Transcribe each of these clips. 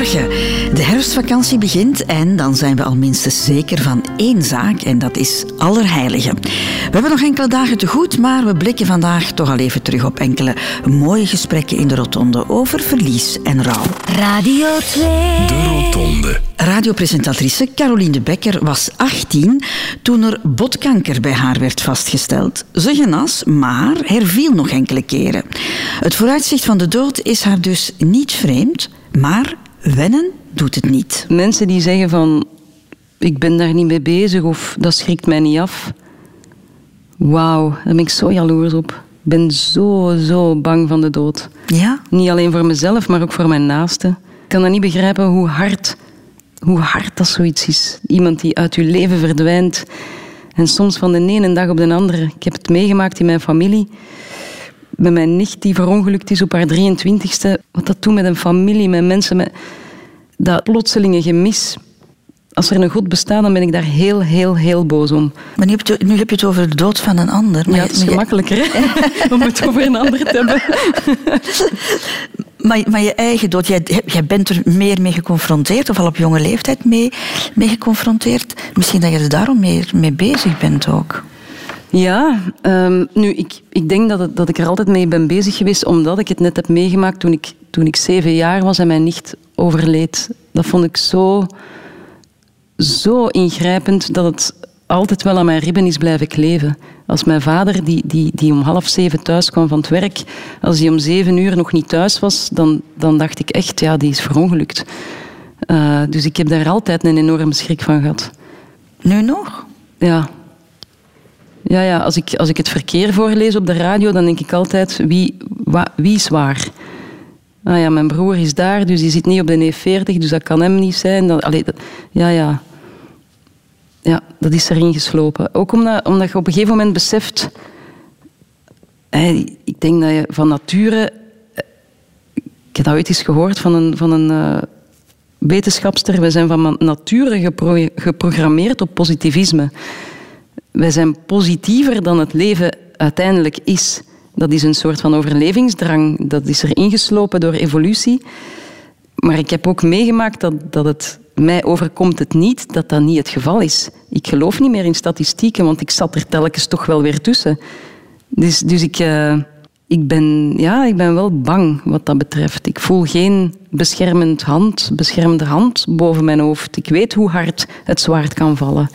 Goedemorgen. De herfstvakantie begint en dan zijn we al minstens zeker van één zaak en dat is Allerheiligen. We hebben nog enkele dagen te goed, maar we blikken vandaag toch al even terug op enkele mooie gesprekken in de Rotonde over verlies en rouw. Radio 2. De Rotonde. Radiopresentatrice Caroline de Becker was 18 toen er botkanker bij haar werd vastgesteld. Ze genas, maar herviel nog enkele keren. Het vooruitzicht van de dood is haar dus niet vreemd, maar wennen doet het niet. Mensen die zeggen van ik ben daar niet mee bezig of dat schrikt mij niet af. Wauw, daar ben ik zo jaloers op. Ik ben zo, zo bang van de dood. Ja? Niet alleen voor mezelf, maar ook voor mijn naasten. Ik kan dat niet begrijpen hoe hard, hoe hard dat zoiets is. Iemand die uit je leven verdwijnt. En soms van de ene dag op de andere. Ik heb het meegemaakt in mijn familie. Met mijn nicht die verongelukt is op haar 23ste. Wat dat doet met een familie, met mensen, met dat plotselinge gemis. Als er een God bestaat, dan ben ik daar heel, heel, heel boos om. Maar nu heb je, nu heb je het over de dood van een ander. Maar Ja, het is je- gemakkelijker om het over een ander te hebben. Maar, maar je eigen dood, jij, jij bent er meer mee geconfronteerd, of al op jonge leeftijd mee, mee geconfronteerd. Misschien dat je er daarom meer mee bezig bent ook. Ja, ehm, nu, ik, ik denk dat, het, dat ik er altijd mee ben bezig geweest, omdat ik het net heb meegemaakt toen ik, toen ik zeven jaar was en mijn nicht overleed. Dat vond ik zo, zo ingrijpend dat het altijd wel aan mijn ribben is blijven kleven. Als mijn vader, die, die, die om half zeven thuis kwam van het werk, als hij om zeven uur nog niet thuis was, dan, dan dacht ik echt, ja, die is verongelukt. Eh, dus ik heb daar altijd een enorme schrik van gehad. Nu nog? Ja. Ja, ja als, ik, als ik het verkeer voorlees op de radio, dan denk ik altijd, wie, wie is waar? Ah ja, mijn broer is daar, dus die zit niet op de E40, dus dat kan hem niet zijn. Dat, ja, ja. Ja, dat is erin geslopen. Ook omdat, omdat je op een gegeven moment beseft... hè, ik denk dat je van nature... Ik heb dat ooit eens gehoord van een, van een eh, wetenschapster. We zijn van nature gepro- geprogrammeerd op positivisme. Wij zijn positiever dan het leven uiteindelijk is. Dat is een soort van overlevingsdrang. Dat is er ingeslopen door evolutie. Maar ik heb ook meegemaakt dat, dat het mij overkomt het niet, dat dat niet het geval is. Ik geloof niet meer in statistieken, want ik zat er telkens toch wel weer tussen. Dus, dus ik, eh, ik, ben, ja, ik ben wel bang wat dat betreft. Ik voel geen beschermend hand, beschermende hand boven mijn hoofd. Ik weet hoe hard het zwaard kan vallen.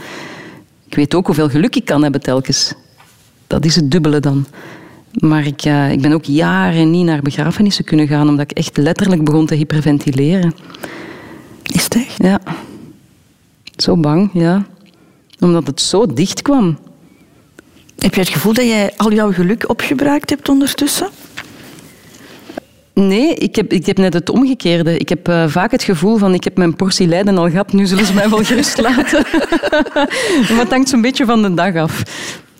Ik weet ook hoeveel geluk ik kan hebben telkens. Dat is het dubbele dan. Maar ik, eh, ik ben ook jaren niet naar begrafenissen kunnen gaan, omdat ik echt letterlijk begon te hyperventileren. Is het echt? Ja. Zo bang, ja. Omdat het zo dicht kwam. Heb je het gevoel dat jij al jouw geluk opgebruikt hebt ondertussen? Nee, ik heb, ik heb net het omgekeerde. Ik heb eh, vaak het gevoel van ik heb mijn portie lijden al gehad, nu zullen ze mij wel gerust laten. maar het hangt zo'n beetje van de dag af.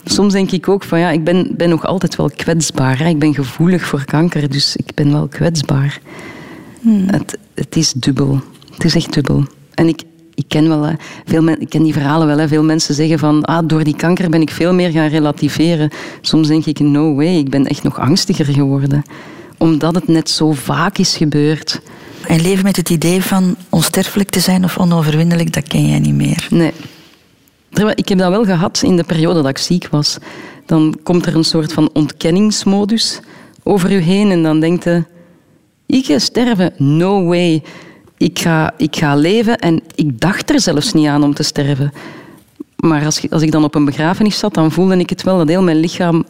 Soms denk ik ook van ja, ik ben, ben nog altijd wel kwetsbaar. Hè. Ik ben gevoelig voor kanker, dus ik ben wel kwetsbaar. Het, het is dubbel. Het is echt dubbel. En ik, ik ken wel, veel men, ik ken die verhalen wel. Hè. Veel mensen zeggen van ah, door die kanker ben ik veel meer gaan relativeren. Soms denk ik no way, ik ben echt nog angstiger geworden. Omdat het net zo vaak is gebeurd. En leven met het idee van onsterfelijk te zijn of onoverwinnelijk, dat ken jij niet meer. Nee. Ik heb dat wel gehad in de periode dat ik ziek was. Dan komt er een soort van ontkenningsmodus over u heen en dan denkt je, ik ga sterven, no way. Ik ga, ik ga leven en ik dacht er zelfs niet aan om te sterven. Maar als, als ik dan op een begrafenis zat, dan voelde ik het wel dat heel mijn lichaam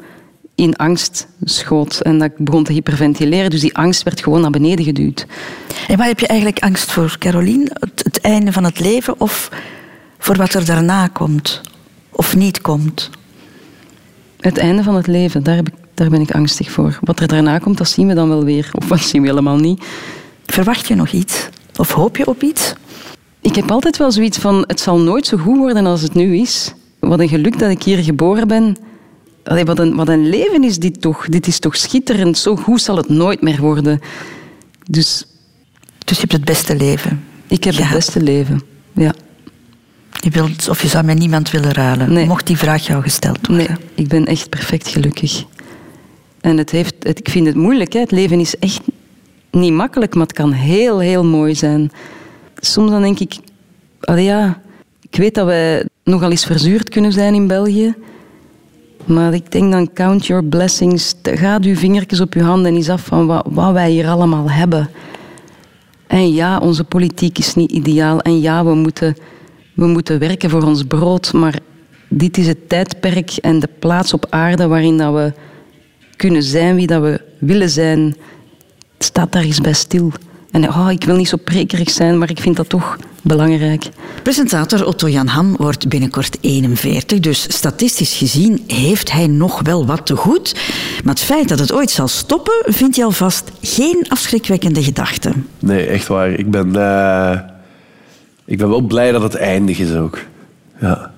in angst schoot en dat ik begon te hyperventileren. Dus die angst werd gewoon naar beneden geduwd. En waar heb je eigenlijk angst voor, Caroline? Het, het einde van het leven of voor wat er daarna komt? Of niet komt? Het einde van het leven, daar, heb ik, daar ben ik angstig voor. Wat er daarna komt, dat zien we dan wel weer. Of wat zien we helemaal niet. Verwacht je nog iets? Of hoop je op iets? Ik heb altijd wel zoiets van, het zal nooit zo goed worden als het nu is. Wat een geluk dat ik hier geboren ben. Allee, wat, een, wat een leven is dit toch. Dit is toch schitterend. Zo goed zal het nooit meer worden. Dus Dus je hebt het beste leven. ik heb gehad. het beste leven. Ja. Je wilt, of je zou met niemand willen ruilen. Nee. Mocht die vraag jou gesteld worden. Nee, ik ben echt perfect gelukkig. En het heeft, het, ik vind het moeilijk. Hè. Het leven is echt niet makkelijk, maar het kan heel, heel mooi zijn. Soms dan denk ik, allee ja, ik weet dat wij nogal eens verzuurd kunnen zijn in België. Maar ik denk dan count your blessings. Ga uw vingertjes op uw handen eens af van wat, wat wij hier allemaal hebben. En ja, onze politiek is niet ideaal. En ja, we moeten, we moeten werken voor ons brood. Maar dit is het tijdperk en de plaats op aarde waarin dat we kunnen zijn wie dat we willen zijn. Staat daar eens bij stil. En oh, ik wil niet zo prekerig zijn, maar ik vind dat toch belangrijk. Presentator Otto Jan Ham wordt binnenkort 41, dus statistisch gezien heeft hij nog wel wat te goed. Maar het feit dat het ooit zal stoppen, vindt hij alvast geen afschrikwekkende gedachte. Nee, echt waar. Ik ben, uh, ik ben wel blij dat het eindig is ook. Ja.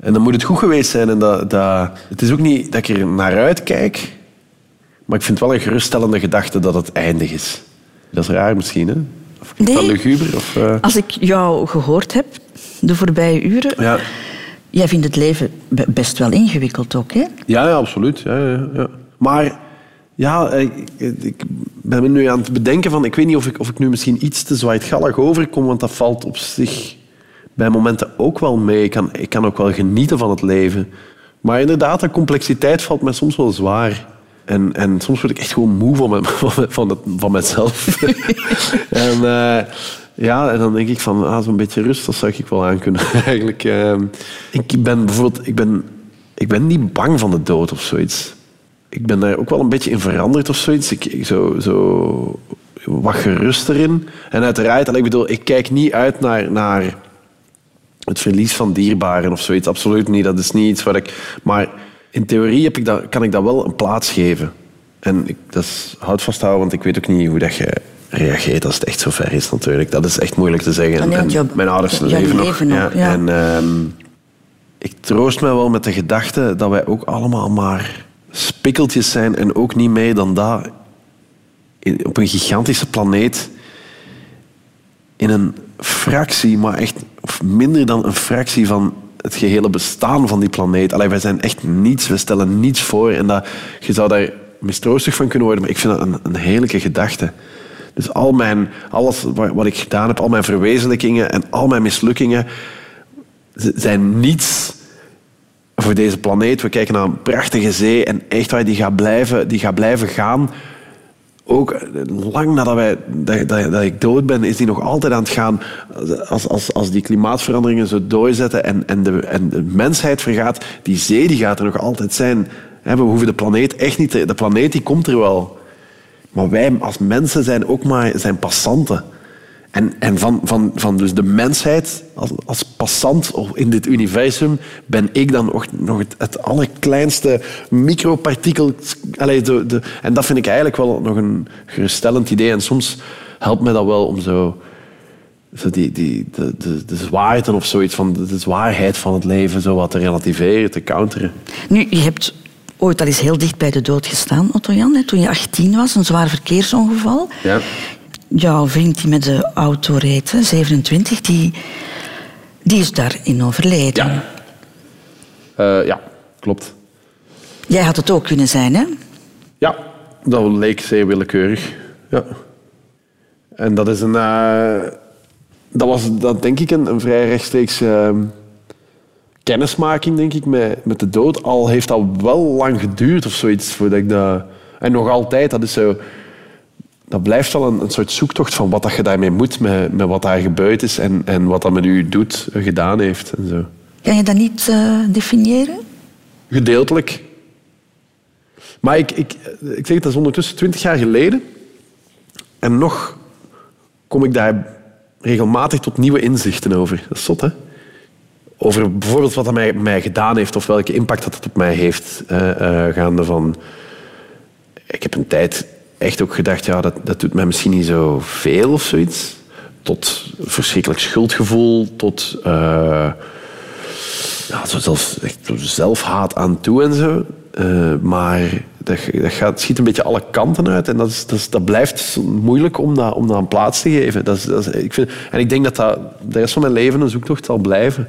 En dan moet het goed geweest zijn. En dat, dat, het is ook niet dat ik er naar uitkijk, maar ik vind het wel een geruststellende gedachte dat het eindig is. Dat is raar misschien, hè? Of nee, luguber, of, uh... als ik jou gehoord heb de voorbije uren... Ja. Jij vindt het leven best wel ingewikkeld ook, hè? Ja, ja absoluut. Ja, ja, ja. Maar ja, ik, ik, ben me nu aan het bedenken van... Ik weet niet of ik, of ik nu misschien iets te zwaaigallig overkom, want dat valt op zich bij momenten ook wel mee. Ik kan, ik kan ook wel genieten van het leven. Maar inderdaad, de complexiteit valt mij soms wel zwaar. En, en soms word ik echt gewoon moe van, van, van, het, van mezelf. en uh, ja, en dan denk ik van, ah, zo'n beetje rust, dat zou ik wel aan kunnen. Eigenlijk, uh, ik ben bijvoorbeeld, ik ben, ik ben niet bang van de dood of zoiets. Ik ben daar ook wel een beetje in veranderd of zoiets. Ik, ik zo, zo wat gerust erin. En uiteraard, ik bedoel, ik kijk niet uit naar, naar het verlies van dierbaren of zoiets. Absoluut niet. Dat is niet iets waar ik. Maar in theorie heb ik dat, kan ik dat wel een plaats geven. En ik, dat is, houd vasthouden, want ik weet ook niet hoe dat je reageert als het echt zo ver is natuurlijk. Dat is echt moeilijk te zeggen. En, mijn ouders leven nog. Ja. En um, ik troost me wel met de gedachte dat wij ook allemaal maar spikkeltjes zijn en ook niet meer dan dat op een gigantische planeet in een fractie, maar echt of minder dan een fractie van het gehele bestaan van die planeet. Allee, wij zijn echt niets, we stellen niets voor. En dat, je zou daar mistroostig van kunnen worden, maar ik vind dat een, een heerlijke gedachte. Dus al mijn, alles wat ik gedaan heb, al mijn verwezenlijkingen en al mijn mislukkingen zijn niets voor deze planeet. We kijken naar een prachtige zee en echt waar die gaat blijven, die gaat blijven gaan ook lang nadat wij, dat, dat, dat, ik dood ben, is die nog altijd aan het gaan. Als, als, als die klimaatveranderingen zo doorzetten en, en, de, en de mensheid vergaat, die zee die gaat er nog altijd zijn. We hoeven de planeet echt niet... Te, de planeet die komt er wel. Maar wij als mensen zijn ook maar zijn passanten. En, en van, van, van dus de mensheid als, als passant in dit universum ben ik dan nog, nog het, het allerkleinste micropartikel. De, de, en dat vind ik eigenlijk wel nog een geruststellend idee. En soms helpt mij dat wel om zo, zo die, die, de, de, of zoiets van de, de zwaarheid van het leven zo wat te relativeren, te counteren. Nu, je hebt ooit al eens heel dicht bij de dood gestaan, Otto Jan, toen je 18 was, een zwaar verkeersongeval. Ja jouw vriend die met de auto reed, 27, die, die is daarin overleden. Ja. Uh, ja, klopt. Jij had het ook kunnen zijn, hè? Ja, dat leek zeer willekeurig. Ja. En dat is een... Uh, dat was dat denk ik een, een vrij rechtstreeks uh, kennismaking, denk ik, met, met de dood. Al heeft dat wel lang geduurd of zoiets voordat ik dat... En nog altijd, dat is zo dat blijft wel een, een, soort zoektocht van wat dat je daarmee moet, met, met wat daar gebeurd is en, en wat dat met u doet, gedaan heeft. En zo. Kan je dat niet uh, definiëren? Gedeeltelijk. Maar ik, ik, ik zeg, dat is ondertussen twintig jaar geleden. En nog kom ik daar regelmatig tot nieuwe inzichten over. Dat is zot, hè? Over bijvoorbeeld wat dat mij, mij gedaan heeft of welke impact dat het op mij heeft. Uh, uh, gaande van... Ik heb een tijd echt ook gedacht, ja, dat, dat doet mij misschien niet zo veel of zoiets. Tot verschrikkelijk schuldgevoel, tot uh, ja, echt zelfhaat aan toe en zo. Uh, maar dat, dat gaat, schiet een beetje alle kanten uit. En dat, is, dat, dat blijft moeilijk om dat, om dat een plaats te geven. Dat is, dat ik vind, en ik denk dat dat de rest van mijn leven een zoektocht zal blijven.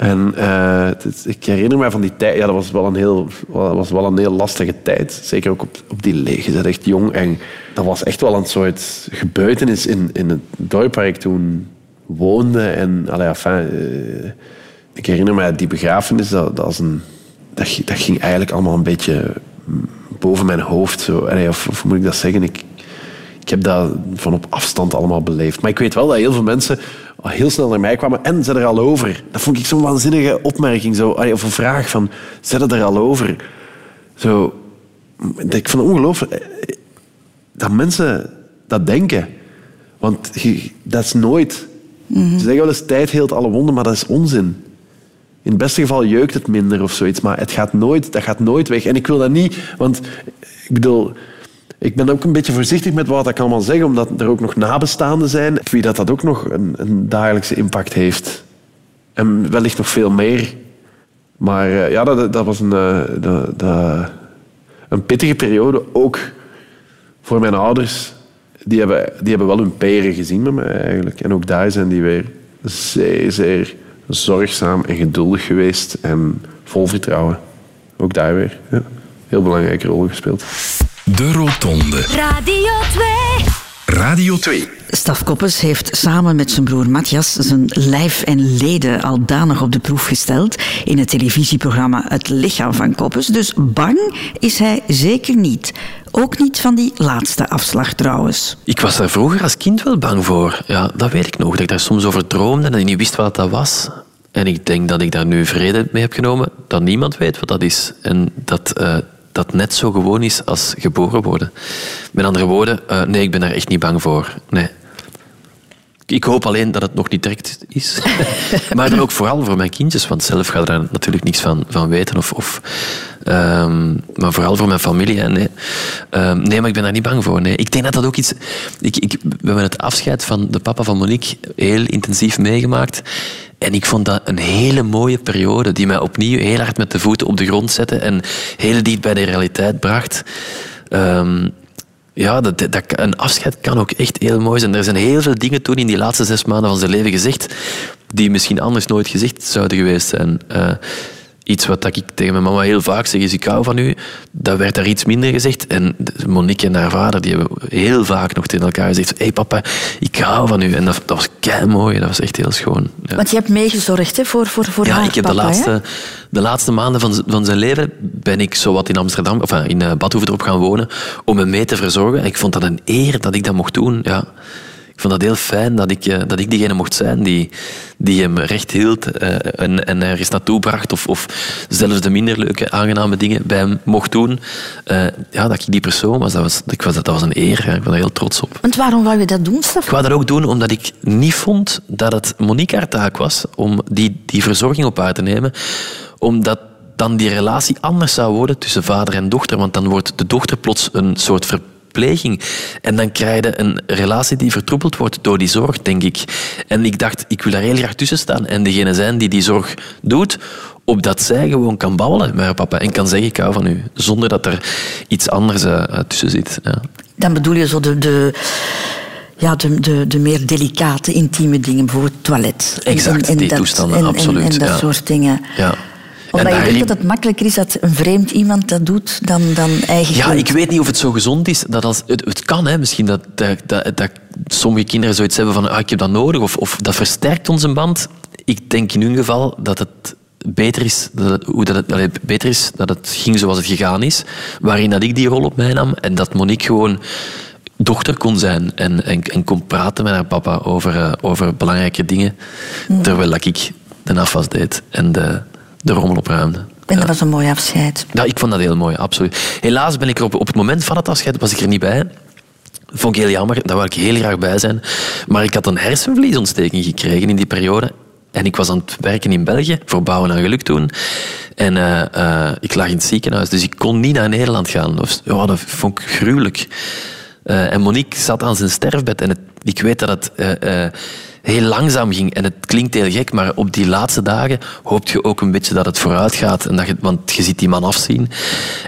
En uh, ik herinner me van die tijd, ja, dat was wel een heel, was wel een heel lastige tijd. Zeker ook op, op die leeg. Je echt jong en dat was echt wel een soort gebeurtenis in, in het dorp waar ik toen woonde. En allee, enfin, uh, ik herinner me die begrafenis, dat, dat, was een, dat, dat ging eigenlijk allemaal een beetje boven mijn hoofd. Zo. Of, of moet ik dat zeggen? Ik, ik heb dat van op afstand allemaal beleefd. Maar ik weet wel dat heel veel mensen heel snel naar mij kwamen en ze er al over. Dat vond ik zo'n waanzinnige opmerking. Zo, of een vraag van, zet er al over? Zo, ik vond het ongelooflijk eh, dat mensen dat denken. Want dat is nooit... Ze zeggen wel eens, tijd heelt alle wonden, maar dat is onzin. In het beste geval jeukt het minder of zoiets, maar het gaat nooit, dat gaat nooit weg. En ik wil dat niet, want ik bedoel, ik ben ook een beetje voorzichtig met wat ik allemaal zeg, omdat er ook nog nabestaanden zijn, wie dat, dat ook nog een, een dagelijkse impact heeft. En wellicht nog veel meer. Maar uh, ja, dat, dat was een, uh, een pittige periode, ook voor mijn ouders. Die hebben, die hebben wel hun peren gezien met mij eigenlijk. En ook daar zijn die weer zeer, zeer zorgzaam en geduldig geweest en vol vertrouwen. Ook daar weer. Ja. Heel belangrijke rol gespeeld. De Rotonde. Radio 2. Radio 2. Staf Koppes heeft samen met zijn broer Matthias zijn lijf en leden al danig op de proef gesteld in het televisieprogramma Het Lichaam van Koppes. Dus bang is hij zeker niet. Ook niet van die laatste afslag trouwens. Ik was daar vroeger als kind wel bang voor. Ja, dat weet ik nog. Dat ik daar soms over droomde en dat ik niet wist wat dat was. En ik denk dat ik daar nu vrede mee heb genomen dat niemand weet wat dat is. En dat... Uh, dat net zo gewoon is als geboren worden. Met andere woorden, uh, nee, ik ben daar echt niet bang voor. Nee. Ik hoop alleen dat het nog niet direct is. maar dan ook vooral voor mijn kindjes, want zelf ga ik daar natuurlijk niks van, van weten. Of, of um, maar vooral voor mijn familie. Nee. Um, nee, maar ik ben daar niet bang voor. Nee. Ik denk dat dat ook iets... Ik, ik, we hebben het afscheid van de papa van Monique heel intensief meegemaakt. En ik vond dat een hele mooie periode die mij opnieuw heel hard met de voeten op de grond zette en heel dicht bij de realiteit bracht. Um, ja, dat, dat, een afscheid kan ook echt heel mooi zijn. Er zijn heel veel dingen toen in die laatste zes maanden van zijn leven gezegd die misschien anders nooit gezegd zouden geweest zijn. Uh, iets wat ik tegen mijn mama heel vaak zeg is ik hou van u. Dat werd daar iets minder gezegd. En Monique en haar vader die hebben heel vaak nog tegen elkaar gezegd hé hey papa, ik hou van u. En dat, dat was kei mooi. Dat was echt heel schoon. Ja. Want je hebt meegezorgd hè, voor, voor, voor ja, haar ik heb papa, de, laatste, de laatste maanden van, van zijn leven ben ik zo wat in Amsterdam, of in uh, Badhoevedorp gaan wonen om hem mee te verzorgen. ik vond dat een eer dat ik dat mocht doen. Ja ik vond dat heel fijn dat ik, eh, dat ik diegene mocht zijn die, die hem recht hield uh, en, en ergens naartoe bracht. Of, of zelfs de minder leuke, aangename dingen bij hem mocht doen. Uh, ja, dat ik die persoon was, dat was, ik was, dat was een eer. Ik ben daar heel trots op. Want waarom wou je dat doen, Stef? Ik wou dat ook doen omdat ik niet vond dat het Monique haar taak was om die, die verzorging op haar te nemen. Omdat dan die relatie anders zou worden tussen vader en dochter. Want dan wordt de dochter plots een soort ver pleging. En dan krijg je een relatie die vertroebeld wordt door die zorg, denk ik. En ik dacht, ik wil daar heel graag tussen staan en degene zijn die die zorg doet, opdat zij gewoon kan babbelen met haar papa en kan zeggen, ik hou van u, zonder dat er iets anders uh, tussen zit. Ja. Dan bedoel je zo de... de ja, de, de, de meer delicate, intieme dingen, bijvoorbeeld toilet. Exact, en, die dat, toestanden, absoluut. En, dat soort dingen. Ja omdat je denkt dat het makkelijker is dat een vreemd iemand dat doet dan, dan eigen Ja, ik weet niet of het zo gezond is. Dat als, het, het kan, hè, misschien dat, dat, dat, dat, sommige kinderen zoiets hebben van ah, ik heb dat nodig. Of, of dat versterkt onze band. Ik denk in hun geval dat het beter is dat het, hoe dat het, allee, beter is dat het ging zoals het gegaan is. Waarin dat ik die rol op mij nam. En dat Monique gewoon dochter kon zijn en, en, en kon praten met haar papa over, uh, over belangrijke dingen. Terwijl ik de afwas deed en de, de rommel opruimde. En dat was een mooi afscheid. Ja, ik vond dat heel mooi, absoluut. Helaas ben ik er op, op het moment van het afscheid was ik er niet bij. Vond ik heel jammer, daar wou ik heel graag bij zijn. Maar ik had een hersenvliesontsteking gekregen in die periode. En ik was aan het werken in België, voor Bouwen aan Geluk toen. En uh, uh, ik lag in het ziekenhuis, dus ik kon niet naar Nederland gaan. Dat, oh, dat vond ik gruwelijk. Uh, en Monique zat aan zijn sterfbed en het, ik weet dat het heel langzaam ging. En het klinkt heel gek, maar op die laatste dagen hoopt je ook een beetje dat het vooruit gaat. En dat je, want je ziet die man afzien.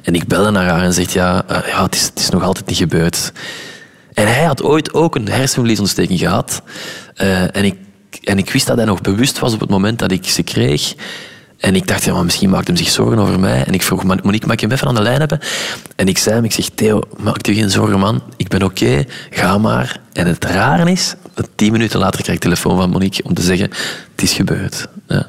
En ik belde naar haar en zeg ja, uh, ja het, is, het is nog altijd niet gebeurd. En hij had ooit ook een hersenvliesontsteking gehad. Uh, en ik en ik wist dat hij nog bewust was op het moment dat ik ze kreeg. En ik dacht, ja, maar misschien maakt hem zich zorgen over mij. En ik vroeg, Monique, mag ik hem even aan de lijn hebben? En ik zei hem, ik zeg, Theo, maak je geen zorgen, man. Ik ben oké, ga maar. En het rare is, tien minuten later krijg ik telefoon van Monique om te zeggen, het is gebeurd. Ja.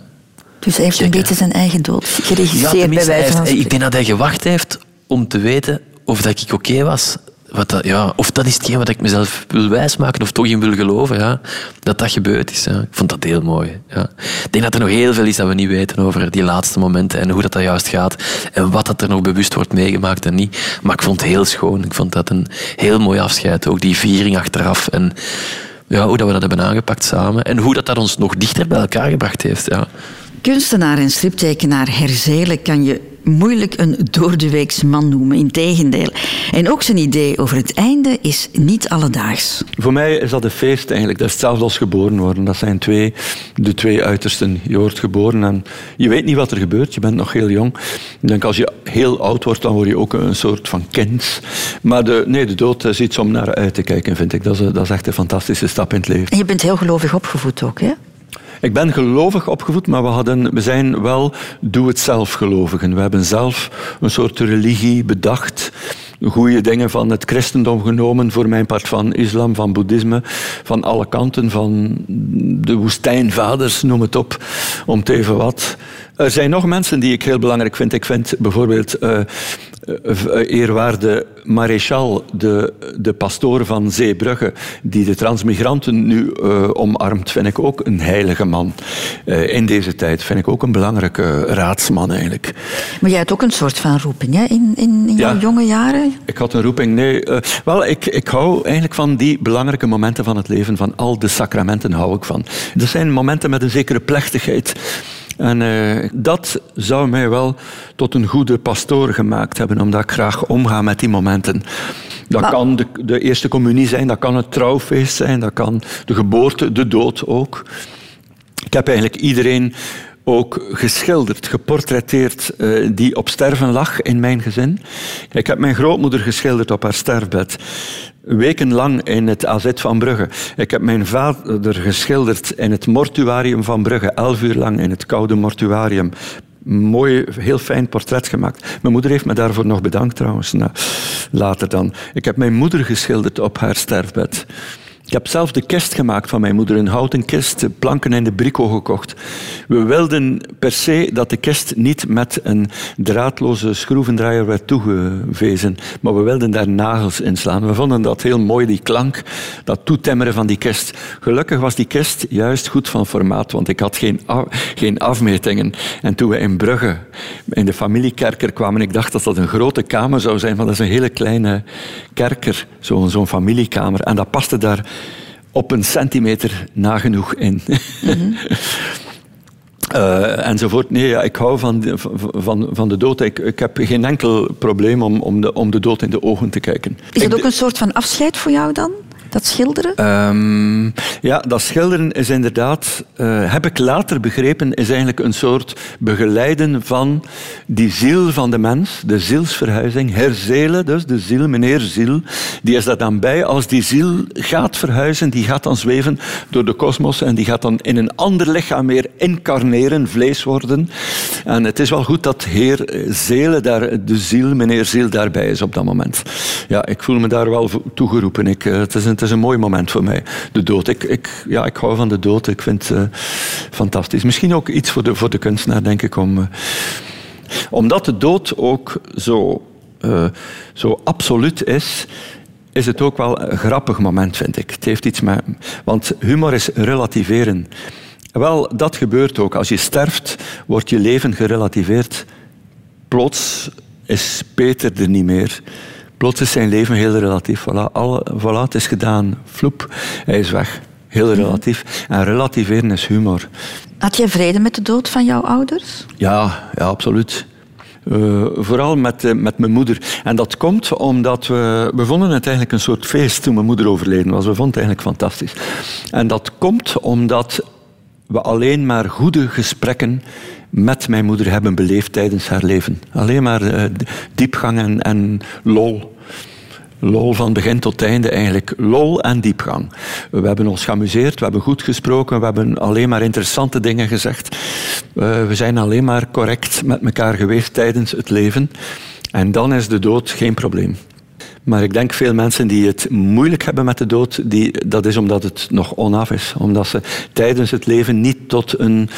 Dus hij heeft een beetje zijn eigen dood geregisseerd ja, bij wijze van Ik denk dat hij gewacht heeft om te weten of dat ik oké was wat dat, ja, of dat is hetgeen wat ik mezelf wil wijsmaken of toch in wil geloven, ja, dat dat gebeurd is. Ja. Ik vond dat heel mooi. Ja. Ik denk dat er nog heel veel is dat we niet weten over die laatste momenten en hoe dat, dat juist gaat en wat dat er nog bewust wordt meegemaakt en niet. Maar ik vond het heel schoon. Ik vond dat een heel mooi afscheid. Ook die viering achteraf en ja, hoe dat we dat hebben aangepakt samen en hoe dat, dat ons nog dichter bij elkaar gebracht heeft. Ja. Kunstenaar en striptekenaar Herzelen kan je moeilijk een doordeweeks man noemen, integendeel. En ook zijn idee over het einde is niet alledaags. Voor mij is dat een feest eigenlijk. Dat is hetzelfde als geboren worden. Dat zijn twee, de twee uitersten. Je wordt geboren en je weet niet wat er gebeurt. Je bent nog heel jong. Ik denk als je heel oud wordt, dan word je ook een soort van kind. Maar de, nee, de dood is iets om naar uit te kijken, vind ik. Dat is, dat is echt een fantastische stap in het leven. En je bent heel gelovig opgevoed ook, hè? Ik ben gelovig opgevoed, maar we, hadden, we zijn wel doe-het-zelf gelovigen. We hebben zelf een soort religie bedacht goede dingen van het christendom genomen, voor mijn part van islam, van boeddhisme, van alle kanten, van de woestijnvaders, noem het op, om het even wat. Er zijn nog mensen die ik heel belangrijk vind. Ik vind bijvoorbeeld uh, eerwaarde Maréchal, de, de pastoor van Zeebrugge, die de transmigranten nu uh, omarmt, vind ik ook een heilige man. Uh, in deze tijd vind ik ook een belangrijke raadsman eigenlijk. Maar jij had ook een soort van roeping hè? in, in, in jouw jonge jaren? Ik had een roeping, nee. Uh, wel, ik, ik hou eigenlijk van die belangrijke momenten van het leven, van al de sacramenten hou ik van. Dat zijn momenten met een zekere plechtigheid. En uh, dat zou mij wel tot een goede pastoor gemaakt hebben, omdat ik graag omga met die momenten. Dat kan de, de, eerste communie zijn, dat kan het trouwfeest zijn, dat kan de geboorte, de dood ook. Ik heb eigenlijk iedereen ook geschilderd, geportretteerd, uh, die op sterven lag in mijn gezin. Ik heb mijn grootmoeder geschilderd op haar sterfbed wekenlang in het AZ van Brugge. Ik heb mijn vader geschilderd in het mortuarium van Brugge, elf uur lang in het koude mortuarium. Mooi, heel fijn portret gemaakt. Mijn moeder heeft me daarvoor nog bedankt trouwens, later dan. Ik heb mijn moeder geschilderd op haar sterfbed. Ik heb zelf de kist gemaakt van mijn moeder, een houten kist, planken in de brico gekocht. We wilden per se dat de kist niet met een draadloze schroevendraaier werd toegewezen, maar we wilden daar nagels in slaan. We vonden dat heel mooi, die klank, dat toetemmeren van die kist. Gelukkig was die kist juist goed van formaat, want ik had geen, geen afmetingen. En toen we in Brugge, in de familiekerker kwamen, ik dacht dat dat een grote kamer zou zijn, maar dat is een hele kleine kerker, zo'n zo familiekamer. En dat paste daar op een centimeter nagenoeg in. Mm enzovoort. Nee, ja, ik hou van de, van, van de dood. Ik, ik heb geen enkel probleem om, om, de, om de dood in de ogen te kijken. Is het ook een soort van afscheid voor jou dan? Dat schilderen? Um, ja, dat schilderen is inderdaad, uh, heb ik later begrepen, is eigenlijk een soort begeleiden van die ziel van de mens, de zielsverhuizing, herzelen dus, de ziel, meneer ziel, die is daar dan bij. Als die ziel gaat verhuizen, die gaat dan zweven door de kosmos en die gaat dan in een ander lichaam meer incarneren, vlees worden. En het is wel goed dat heer Zelen, daar, de ziel, meneer ziel, daarbij is op dat moment. Ja, ik voel me daar wel toegeroepen. Ik, eh, het is een is een mooi moment voor mij. De dood. Ik, ik, ja, ik hou van de dood. Ik vind het uh, fantastisch. Misschien ook iets voor de, voor de kunstenaar, denk ik. Om, uh, omdat de dood ook zo, uh, zo absoluut is, is het ook wel een grappig moment, vind ik. Het heeft iets met... Want humor is relativeren. Wel, dat gebeurt ook. Als je sterft, wordt je leven gerelativeerd. Plots is Peter er niet meer. Plots is zijn leven heel relatief. Voilà, alle, voilà het is gedaan. Floep, hij is weg. Heel mhm. relatief. En relativeren is humor. Had je vrede met de dood van jouw ouders? Ja, ja absoluut. Uh, vooral met, uh, met mijn moeder. En dat komt omdat we... We vonden het eigenlijk een soort feest toen mijn moeder overleden was. We vonden het eigenlijk fantastisch. En dat komt omdat we alleen maar goede gesprekken met mijn moeder hebben beleefd tijdens haar leven. Alleen maar uh, diepgang en, en lol. Lol van begin tot einde eigenlijk. Lol en diepgang. We hebben ons geamuseerd, we hebben goed gesproken, we hebben alleen maar interessante dingen gezegd. Uh, we zijn alleen maar correct met elkaar geweest tijdens het leven. En dan is de dood geen probleem. Maar ik denk veel mensen die het moeilijk hebben met de dood, die, dat is omdat het nog onaf is. Omdat ze tijdens het leven niet tot een,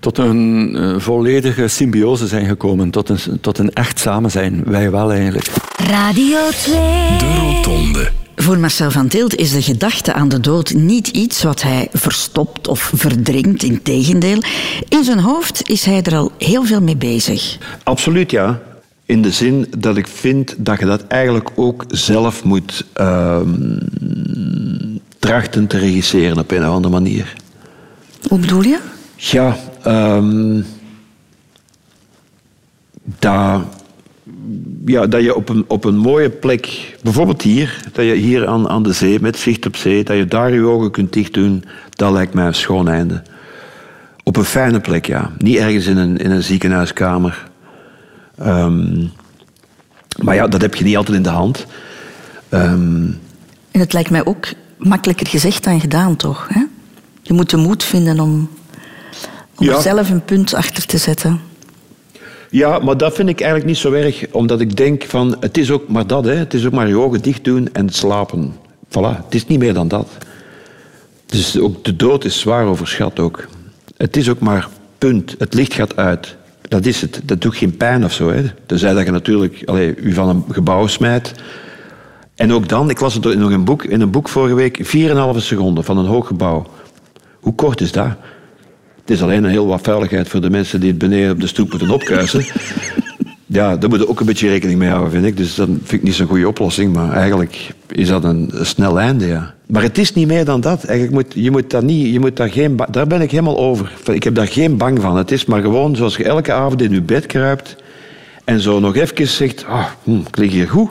tot een uh, volledige symbiose zijn gekomen. Tot een, tot een echt samen zijn. Wij wel eigenlijk. Radio 2. De Rotonde. Voor Marcel van Tilt is de gedachte aan de dood niet iets wat hij verstopt of verdringt. Integendeel, in zijn hoofd is hij er al heel veel mee bezig. Absoluut, ja. In de zin dat ik vind dat je dat eigenlijk ook zelf moet uh, trachten te regisseren op een of andere manier. Hoe bedoel je? Ja, um, dat, ja, dat je op een, op een mooie plek, bijvoorbeeld hier, dat je hier aan, aan de zee, met zicht op zee, dat je daar je ogen kunt dicht doen, dat lijkt mij een schoon einde. Op een fijne plek, ja. Niet ergens in een, in een ziekenhuiskamer. Um, maar ja, dat heb je niet altijd in de hand. Um, en het lijkt mij ook makkelijker gezegd dan gedaan, toch? Hè? Je moet de moed vinden om, om ja. er zelf een punt achter te zetten. Ja, maar dat vind ik eigenlijk niet zo erg, omdat ik denk van, het is ook maar dat, hè. het is ook maar je ogen dicht doen en slapen. Voilà, het is niet meer dan dat. Dus ook de dood is zwaar overschat ook. Het is ook maar punt, het licht gaat uit. Dat is het. Dat doet geen pijn of zo. Hè. Tenzij dat je natuurlijk allez, u van een gebouw smijt. En ook dan, ik las het nog in een boek, in een boek vorige week, 4,5 seconden van een hoog gebouw. Hoe kort is dat? Het is alleen een heel wat veiligheid voor de mensen die het beneden op de stoep moeten opkuisen. Ja, daar moet je ook een beetje rekening mee houden, vind ik. Dus dat vind ik niet zo'n goede oplossing. Maar eigenlijk is dat een, snel einde, ja. Maar het is niet meer dan dat. Eigenlijk moet, je moet daar niet, je moet daar geen, daar ben ik helemaal over. Ik heb daar geen bang van. Het is maar gewoon zoals je elke avond in je bed kruipt en zo nog even zegt, ah, hm, ik lig hier goed.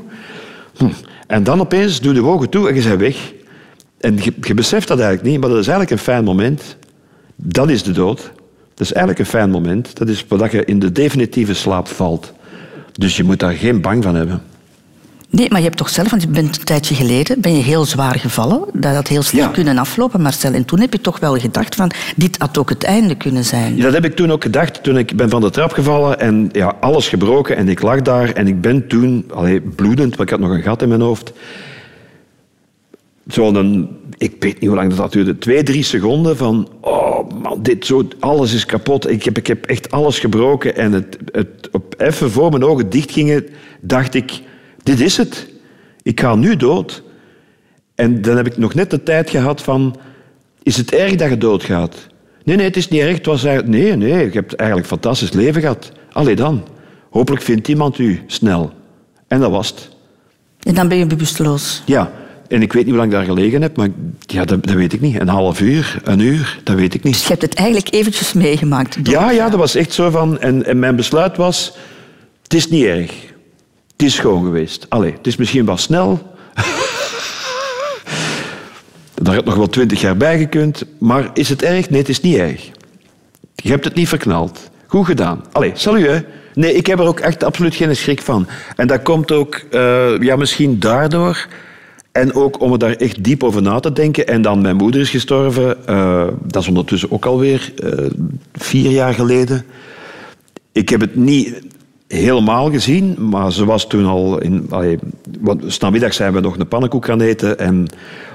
Hm. En dan opeens doe je de ogen toe en je bent weg. En je, je beseft dat eigenlijk niet, maar dat is eigenlijk een fijn moment. Dat is de dood. Dat is eigenlijk een fijn moment. Dat is voordat je in de definitieve slaap valt. Dus je moet daar geen bang van hebben. Nee, maar je hebt toch zelf, want je bent een tijdje geleden, ben je heel zwaar gevallen. Dat had heel slecht kunnen aflopen, Marcel. En toen heb je toch wel gedacht van, dit had ook het einde kunnen zijn. Ja, dat heb ik toen ook gedacht. Toen ik ben van de trap gevallen en ja, alles gebroken. En ik lag daar en ik ben toen, allee, bloedend, want ik had nog een gat in mijn hoofd. Zo'n, ik weet niet hoe lang dat duurde, twee, drie seconden van, oh man, dit zo, alles is kapot. Ik heb, ik heb echt alles gebroken. En het, het op even voor mijn ogen dicht gingen, dacht ik dit is het. Ik ga nu dood. En dan heb ik nog net de tijd gehad van... Is het erg dat je doodgaat? Nee, nee, het is niet erg. Het was eigenlijk, nee, nee, je hebt eigenlijk een fantastisch leven gehad. Allee dan. Hopelijk vindt iemand u snel. En dat was het. En dan ben je bewusteloos? Ja. En ik weet niet hoe lang ik daar gelegen heb, maar ja, dat, dat, weet ik niet. Een half uur, een uur, dat weet ik niet. Dus je hebt het eigenlijk eventjes meegemaakt? Ja, ja, dat was echt zo van... En, en mijn besluit was, het is niet erg. Het is schoon geweest. Allee, het is misschien wel snel. Daar had nog wel twintig jaar bij gekund. Maar is het erg? Nee, het is niet erg. Je hebt het niet verknald. Goed gedaan. Allee, salut. Nee, ik heb er ook echt absoluut geen schrik van. En dat komt ook uh, ja, misschien daardoor. En ook om er daar echt diep over na te denken. En dan mijn moeder is gestorven. Uh, dat is ondertussen ook alweer uh, vier jaar geleden. Ik heb het niet helemaal gezien, maar ze was toen al... In, allee, want zijn we nog een pannenkoek gaan eten en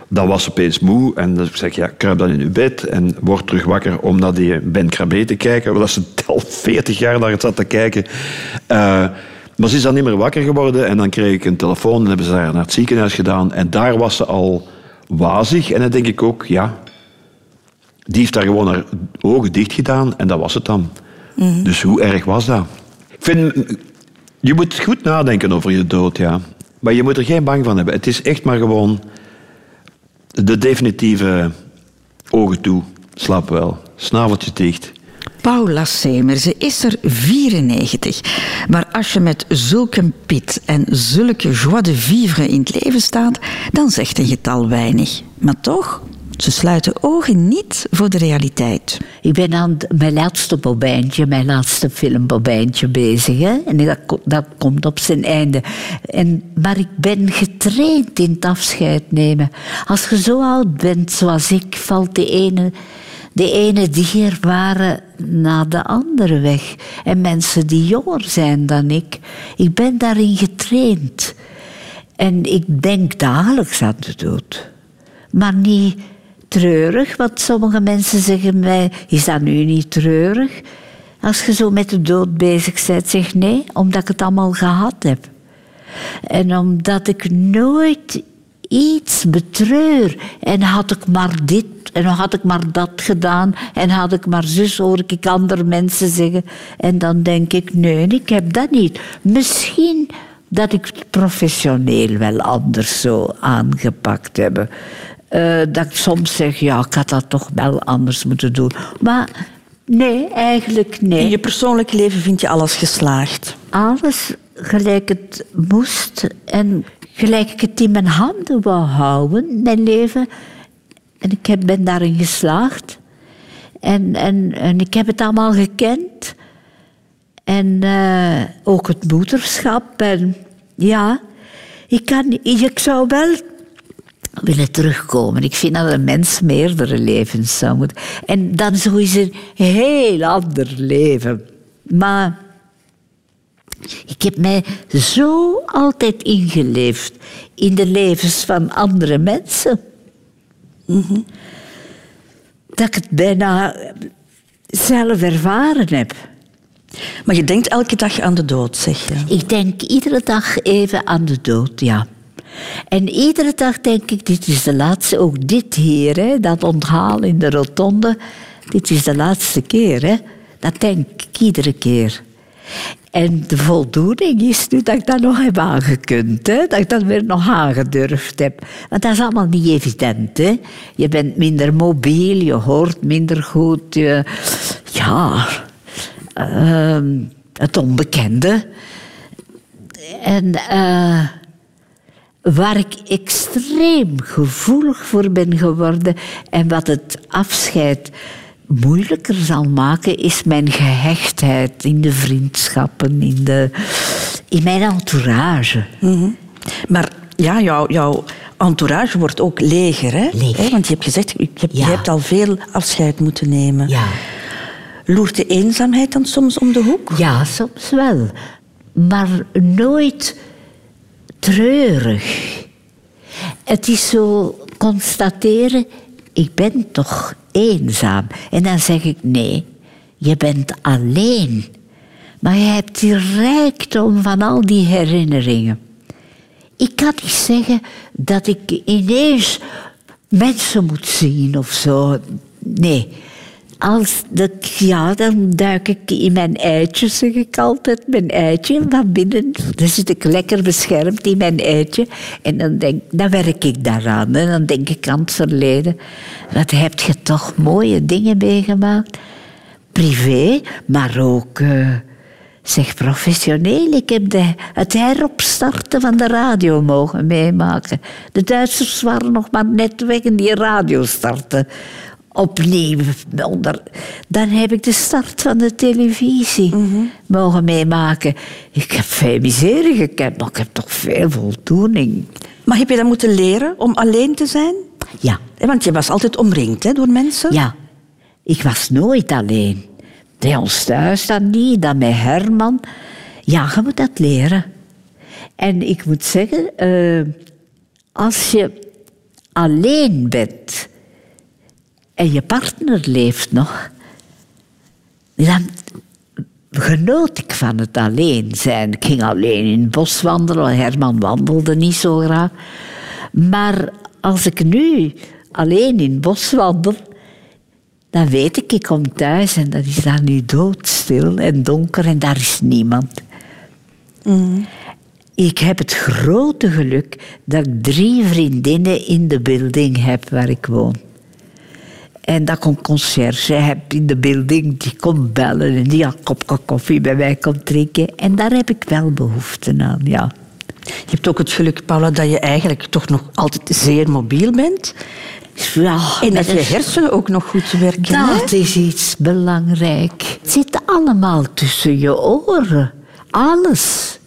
dan was ze opeens moe. En dan zeg ik, ja, kruip dan in uw bed en word terug wakker om naar die Ben Krabbe te kijken. Dat ze al 40 jaar naar het zat te kijken. Uh, maar ze is dan niet meer wakker geworden en dan kreeg ik een telefoon en hebben ze haar naar het ziekenhuis gedaan. En daar was ze al wazig. En dan denk ik ook, ja, die heeft daar gewoon haar ogen dicht gedaan en dat was het dan. Mhm. Dus hoe erg was dat? vind, je moet goed nadenken over je dood, ja. Maar je moet er geen bang van hebben. Het is echt maar gewoon de definitieve ogen toe. Slaap wel. Snaveltje dicht. Paula Semer, ze is er 94. Maar als je met zulke pit en zulke joie de vivre in het leven staat, dan zegt een getal weinig. Maar toch, Ze sluiten ogen niet voor de realiteit. Ik ben aan mijn laatste bobijntje, mijn laatste filmbobijntje bezig. Hè? En dat, dat komt op zijn einde. En, maar ik ben getraind in het afscheid nemen. Als je zo oud bent zoals ik, valt de ene, de ene dier waren na de andere weg. En mensen die jonger zijn dan ik, ik ben daarin getraind. En ik denk dagelijks aan de dood. Maar niet treurig, want sommige mensen zeggen mij: Is dat nu niet treurig? Als je zo met de dood bezig bent, zeg nee, omdat ik het allemaal gehad heb. En omdat ik nooit iets betreur. En had ik maar dit en had ik maar dat gedaan en had ik maar zus, hoor ik andere mensen zeggen. En dan denk ik, nee, ik heb dat niet. Misschien dat ik het professioneel wel anders zo aangepakt heb. Uh, dat ik soms zeg, ja, ik had dat toch wel anders moeten doen. Maar nee, eigenlijk nee. In je persoonlijk leven vind je alles geslaagd? Alles gelijk het moest en gelijk ik het in mijn handen wou houden, mijn leven. En ik heb, ben daarin geslaagd. En, en, en ik heb het allemaal gekend. En uh, ook het moederschap. En ja, ik, kan, ik zou wel willen terugkomen. Ik vind dat een mens meerdere levens zou moeten. En dan zo is een heel ander leven. Maar ik heb mij zo altijd ingeleefd in de levens van andere mensen. Mhm. Dat ik het bijna zelf ervaren heb. Maar je denkt elke dag aan de dood, zeg je? Ik denk iedere dag even aan de dood, ja. En iedere dag denk ik, dit is de laatste, ook dit hier, hè, dat onthaal in de rotonde, dit is de laatste keer. Hè. Dat denk ik iedere keer. En de voldoening is nu dat ik dat nog heb aangekund. Hè? Dat ik dat weer nog aangedurfd heb. Want dat is allemaal niet evident. Hè? Je bent minder mobiel, je hoort minder goed. Je, ja, uh, het onbekende. En uh, waar ik extreem gevoelig voor ben geworden en wat het afscheid moeilijker zal maken, is mijn gehechtheid in de vriendschappen, in, de, in mijn entourage. Mhm. Maar ja, jouw, jouw entourage wordt ook leger, hè? Leger. Want je hebt gezegd, je hebt, je hebt al veel afscheid moeten nemen. Ja. Loert de eenzaamheid dan soms om de hoek? Ja, soms wel. Maar nooit treurig. Het is zo constateren, ik ben toch eenzaam. En dan zeg ik, nee, je bent alleen. Maar je hebt die rijkdom van al die herinneringen. Ik kan niet zeggen dat ik ineens mensen moet zien of zo. Nee, als dat, ja, dan duik ik in mijn eitje, zeg ik altijd. Mijn eitje van binnen. Dan zit ik lekker beschermd in mijn eitje. En dan, denk, dan werk ik daaraan. En dan denk ik aan het verleden. Wat heb je toch mooie dingen meegemaakt. Privé, maar ook... Uh, zeg professioneel. Ik heb de, het heropstarten van de radio mogen meemaken. De Duitsers waren nog maar net weg in die radio starten opnieuw. Onder, dan heb ik de start van de televisie mogen meemaken. Ik heb veel miserie gekend, maar ik heb toch veel voldoening. Maar heb je dat moeten leren om alleen te zijn? Ja. Want je was altijd omringd hè, door mensen? Ja. Ik was nooit alleen. Bij ons thuis dan niet, dan met Herman. Ja, je moet dat leren. En ik moet zeggen, uh, als je alleen bent en je partner leeft nog, dan genoot ik van het alleen zijn. Ik ging alleen in het bos wandelen, Herman wandelde niet zo graag. Maar als ik nu alleen in het bos wandel, dan weet ik, ik kom thuis en dat is daar nu doodstil en donker en daar is niemand. Mm. Ik heb het grote geluk dat ik drie vriendinnen in de building heb waar ik woon. En dat kon conciërge heb in de building, die kon bellen en die een kopje koffie bij mij kon drinken. En daar heb ik wel behoefte aan, ja. Je hebt ook het geluk, Paula, dat je eigenlijk toch nog altijd zeer mobiel bent. Ja, en dat je hersenen ook nog goed werken. Dat is iets belangrijk. Het zit allemaal tussen je oren. Alles.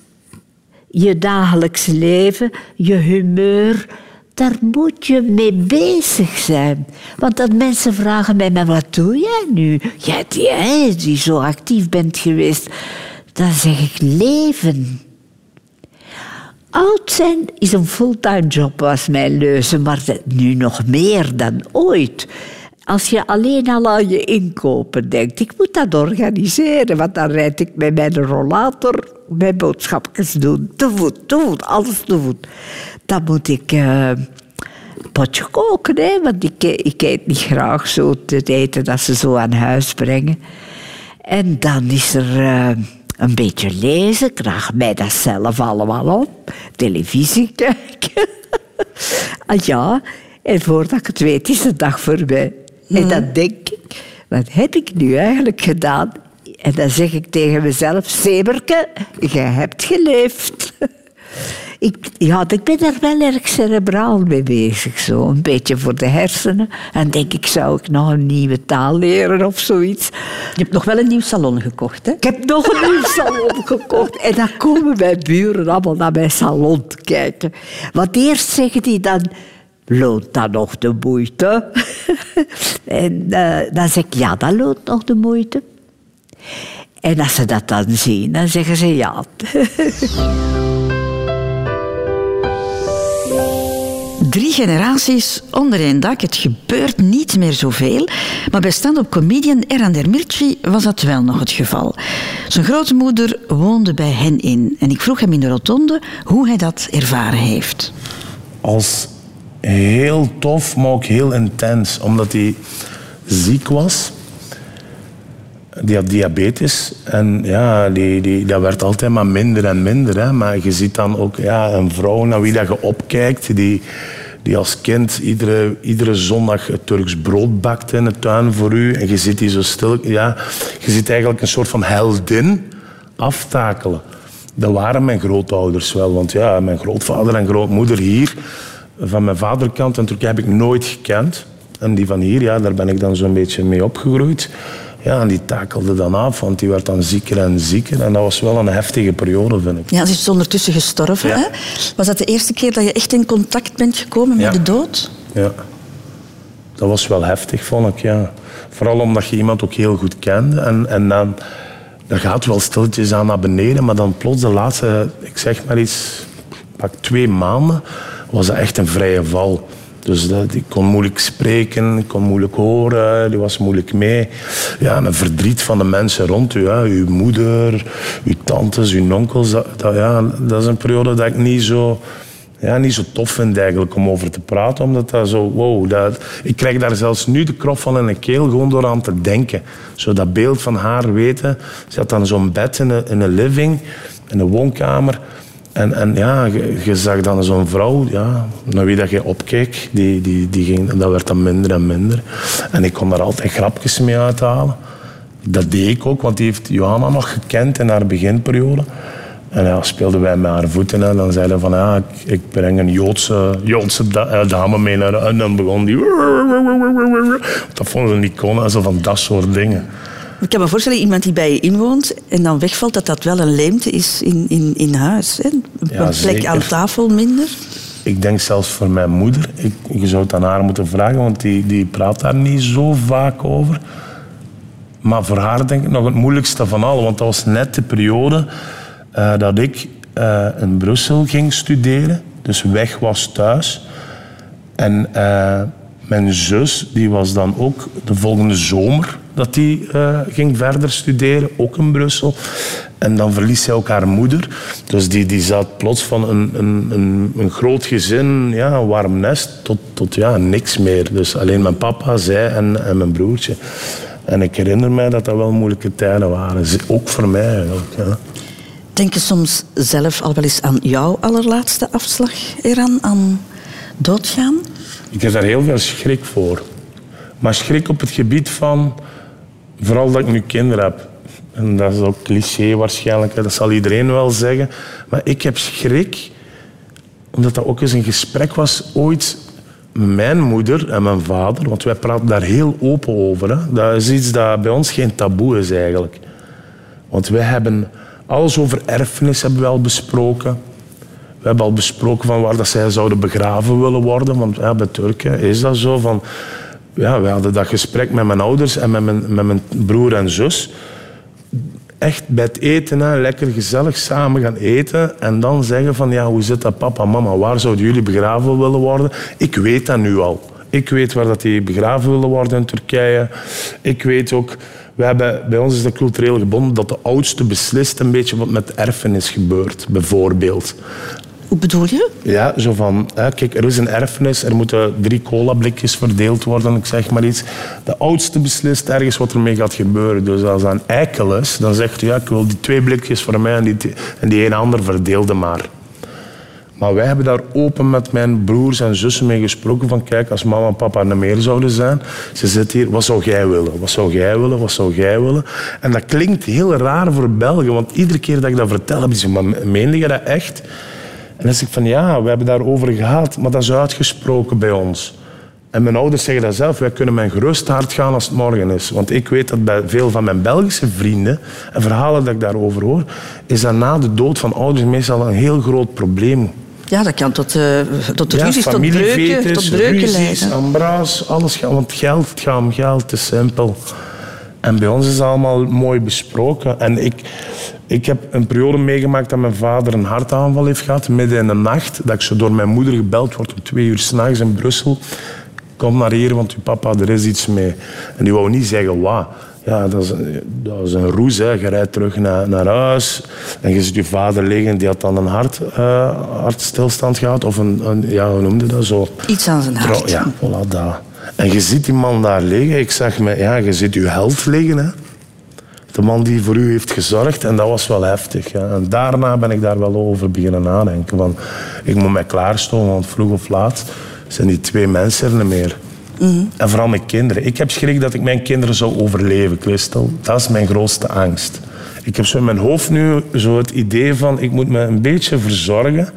Je dagelijks leven, je humeur, daar moet je mee bezig zijn. Want dat mensen vragen mij, wat doe jij nu? Jij die, die zo actief bent geweest. Dan zeg ik leven. Oud zijn is een fulltime job, was mijn leuze, maar nu nog meer dan ooit. Als je alleen al aan je inkopen denkt, ik moet dat organiseren, want dan rijd ik met mijn rollator mijn boodschapjes doen. Te voet, te voet, alles te voet. Dan moet ik uh, potje koken, hè, want ik, ik eet niet graag zo te eten dat ze zo aan huis brengen. En dan is er uh, een beetje lezen, ik vraag mij dat zelf allemaal op. Televisie kijken. ah ja, en voordat ik het weet is de dag voorbij. En mhm. dan denk ik, wat heb ik nu eigenlijk gedaan? En dan zeg ik tegen mezelf, Zeberke, je hebt geleefd. Ik, ja, ik ben er wel erg cerebraal mee bezig, zo. Een beetje voor de hersenen. En denk ik, zou ik nog een nieuwe taal leren of zoiets. Je hebt nog wel een nieuw salon gekocht, hè? Ik heb nog een nieuw salon gekocht. En dan komen mijn buren allemaal naar mijn salon kijken. Want eerst zeggen die dan loont dat nog de moeite? en uh, dan zeg ik, ja, dat loont nog de moeite. En als ze dat dan zien, dan zeggen ze ja. Drie generaties onder één dak. Het gebeurt niet meer zoveel. Maar bij stand-up comedian Eran Dermirci was dat wel nog het geval. Zijn grootmoeder woonde bij hen in. En ik vroeg hem in de rotonde hoe hij dat ervaren heeft. Als heel tof, maar ook heel intens. Omdat hij ziek was. Die had diabetes. En ja, die, die, dat werd altijd maar minder en minder. Hè. Maar je ziet dan ook ja, een vrouw naar wie dat je opkijkt. Die, die als kind iedere, iedere zondag het Turks brood bakt in de tuin voor u. En je zit die zo stil. Ja, je ziet eigenlijk een soort van heldin aftakelen. Dat waren mijn grootouders wel. Want ja, mijn grootvader en grootmoeder hier van mijn vaderkant in Turkije heb ik nooit gekend. En die van hier, ja, daar ben ik dan zo'n beetje mee opgegroeid. Ja, en die takelde dan af, want die werd dan zieker en zieker. En dat was wel een heftige periode, vind ik. Ja, ze is ondertussen gestorven. Hè? Was dat de eerste keer dat je echt in contact bent gekomen met de dood? Ja. Dat was wel heftig, vond ik, ja. Vooral omdat je iemand ook heel goed kende. En, en dan, dan gaat wel stilletjes aan naar beneden. Maar dan plots de laatste, ik zeg maar iets, pak twee maanden was dat echt een vrije val. Dus dat, ik kon moeilijk spreken, ik kon moeilijk horen, die was moeilijk mee. Ja, en een verdriet van de mensen rond u. Hè. Uw moeder, uw tantes, uw onkels. Dat, ja, dat is een periode dat ik niet zo, ja, niet zo tof vind eigenlijk om over te praten. Omdat dat zo, wow, dat, ik krijg daar zelfs nu de krop van in de keel gewoon door aan te denken. Zo dat beeld van haar weten. Ze had dan zo'n bed in een, in een living, in een woonkamer. En, en ja, je, zag dan zo'n vrouw, ja, naar wie dat je opkeek, die, die, die ging, dat werd dan minder en minder. En ik kon daar altijd grapjes mee uithalen. Dat deed ik ook, want die heeft Johanna nog gekend in haar beginperiode. En ja, speelden wij met haar voeten en dan zeiden van ja, ik, ik breng een Joodse, Joodse eh, dame mee naar en dan begon die... Dat vonden ze niet kon en zo van dat soort dingen. Ik kan me voorstellen, iemand die bij je inwoont en dan wegvalt, dat dat wel een leemte is in, in, in huis. Hè? Een plek aan tafel minder. Ik denk zelfs voor mijn moeder. Ik, je zou het aan haar moeten vragen, want die, die praat daar niet zo vaak over. Maar voor haar denk ik nog het moeilijkste van allen. Want dat was net de periode uh, dat ik uh, in Brussel ging studeren. Dus weg was thuis. En uh, mijn zus die was dan ook de volgende zomer dat die uh, ging verder studeren, ook in Brussel. En dan verliest zij ook haar moeder. Dus die, die zat plots van een, een, een, een groot gezin, ja, een warm nest, tot, tot ja, niks meer. Dus alleen mijn papa, zij en, en mijn broertje. En ik herinner mij dat dat wel moeilijke tijden waren. Ook voor mij eigenlijk. Ja. Denk je soms zelf al wel eens aan jouw allerlaatste afslag, Eran, aan doodgaan? Ik heb daar heel veel schrik voor. Maar schrik op het gebied van, vooral dat ik nu kinderen heb. En dat is ook cliché waarschijnlijk, dat zal iedereen wel zeggen. Maar ik heb schrik, omdat dat ook eens een gesprek was ooit mijn moeder en mijn vader, want wij praten daar heel open over. Hè. Dat is iets dat bij ons geen taboe is eigenlijk. Want wij hebben alles over erfenis hebben we al besproken. We hebben al besproken van waar dat zij zouden begraven willen worden. Want ja, bij Turken is dat zo. Van, ja, we hadden dat gesprek met mijn ouders en met mijn, met mijn broer en zus. Echt bij het eten, hè, lekker gezellig samen gaan eten. En dan zeggen van, ja, hoe zit dat papa, mama? Waar zouden jullie begraven willen worden? Ik weet dat nu al. Ik weet waar dat die begraven willen worden in Turkije. Ik weet ook... We hebben, bij ons is dat cultureel gebonden dat de oudste beslist een beetje wat met erfenis gebeurt, bijvoorbeeld. Hoe bedoel je? Ja, zo van, kijk, er is een erfenis, er moeten drie colablikjes verdeeld worden, ik zeg maar iets. De oudste beslist ergens wat ermee gaat gebeuren. Dus als dat een eikel is, dan zegt hij, ja, ik wil die twee blikjes voor mij en die, en die een ander verdeelde maar. Maar wij hebben daar open met mijn broers en zussen mee gesproken van kijk, als mama en papa er meer zouden zijn, ze zit hier, wat zou jij willen? Wat zou jij willen? Wat zou jij willen? En dat klinkt heel raar voor Belgen, want iedere keer dat ik dat vertel, heb ze maar meende je dat echt? En dan zeg ik van ja, we hebben daarover gehad, maar dat is uitgesproken bij ons. En mijn ouders zeggen dat zelf. Wij kunnen mijn gerust hart gaan als het morgen is. Want ik weet dat bij veel van mijn Belgische vrienden en verhalen dat ik daarover hoor, is dat na de dood van ouders meestal een heel groot probleem. Ja, dat kan tot, uh, tot ruzies, tot breuken, tot breuken leiden. ambraas, alles gaat. Want geld, het gaat om geld, is simpel. En bij ons is het allemaal mooi besproken. En ik, ik heb een periode meegemaakt dat mijn vader een hartaanval heeft gehad, midden in de nacht. Dat ik zo door mijn moeder gebeld word om twee uur s'nachts in Brussel. Kom naar hier, want uw papa, er is iets mee. En die wou niet zeggen wat. Ja, dat is, dat is een roes. Hè. Je rijdt terug naar, naar huis en je ziet je vader liggen. Die had dan een hart, uh, hartstilstand gehad. Of een, een, ja, hoe noemde dat zo? Iets aan zijn hart. Ja, voilà, dat. En je ziet die man daar liggen. Ik zeg me, ja, je ziet je held liggen. Hè. De man die voor u heeft gezorgd. En dat was wel heftig. Ja. En daarna ben ik daar wel over beginnen nadenken. Van, ik moet mij klaarstomen, want vroeg of laat zijn die twee mensen er niet meer. Mhm. En vooral mijn kinderen. Ik heb schrik dat ik mijn kinderen zou overleven, Christel. Dat is mijn grootste angst. Ik heb zo in mijn hoofd nu zo het idee van... ik moet me een beetje verzorgen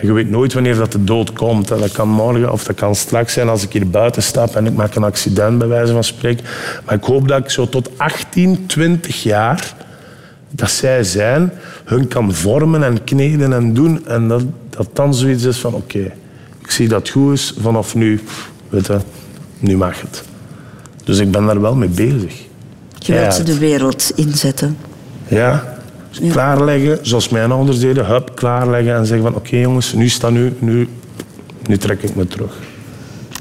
je weet nooit wanneer dat de dood komt. Dat kan morgen of dat kan straks zijn als ik hier buiten stap en ik maak een accident, bij wijze van spreken. Maar ik hoop dat ik zo tot 18, 20 jaar, dat zij zijn, hun kan vormen en kneden en doen. En dat, dat dan zoiets is van, oké, ik zie dat het goed is, vanaf nu, weet je, nu mag het. Dus ik ben daar wel mee bezig. Je wilt ze de wereld inzetten. Ja, klaarleggen, zoals mijn ouders deden. Hup, klaarleggen en zeggen van oké jongens, nu staat nu, nu, nu trek ik me terug.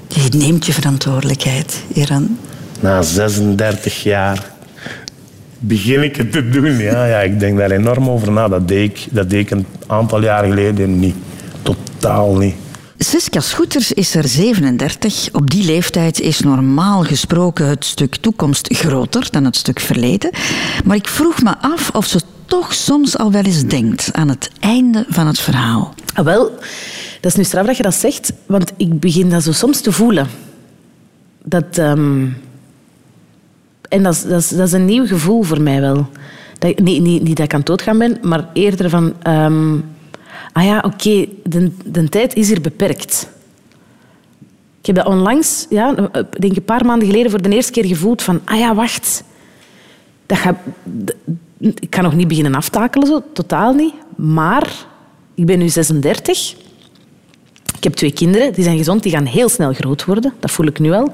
Je neemt je verantwoordelijkheid, Iran. Na 36 jaar begin ik het te doen. Ja, ja, ik denk daar enorm over na. Dat deed, ik, dat deed ik een aantal jaar geleden niet. Totaal niet. Siska Schoeters is er 37. Op die leeftijd is normaal gesproken het stuk toekomst groter dan het stuk verleden. Maar ik vroeg me af of ze toch soms al wel eens denkt aan het einde van het verhaal. Ah, wel, dat is nu straf dat je dat zegt, want ik begin dat zo soms te voelen. Dat, ehm, en dat is, dat, is, een nieuw gevoel voor mij wel. Dat, niet, niet, niet dat ik aan het doodgaan ben, maar eerder van... Ehm, ah ja, oké, de, de tijd is hier beperkt. Ik heb dat onlangs, ja, denk een paar maanden geleden, voor de eerste keer gevoeld van... Ah ja, wacht. Dat gaat, ik kan nog niet beginnen aftakelen, zo, totaal niet. Maar ik ben nu 36. Ik heb twee kinderen, die zijn gezond, die gaan heel snel groot worden. Dat voel ik nu al.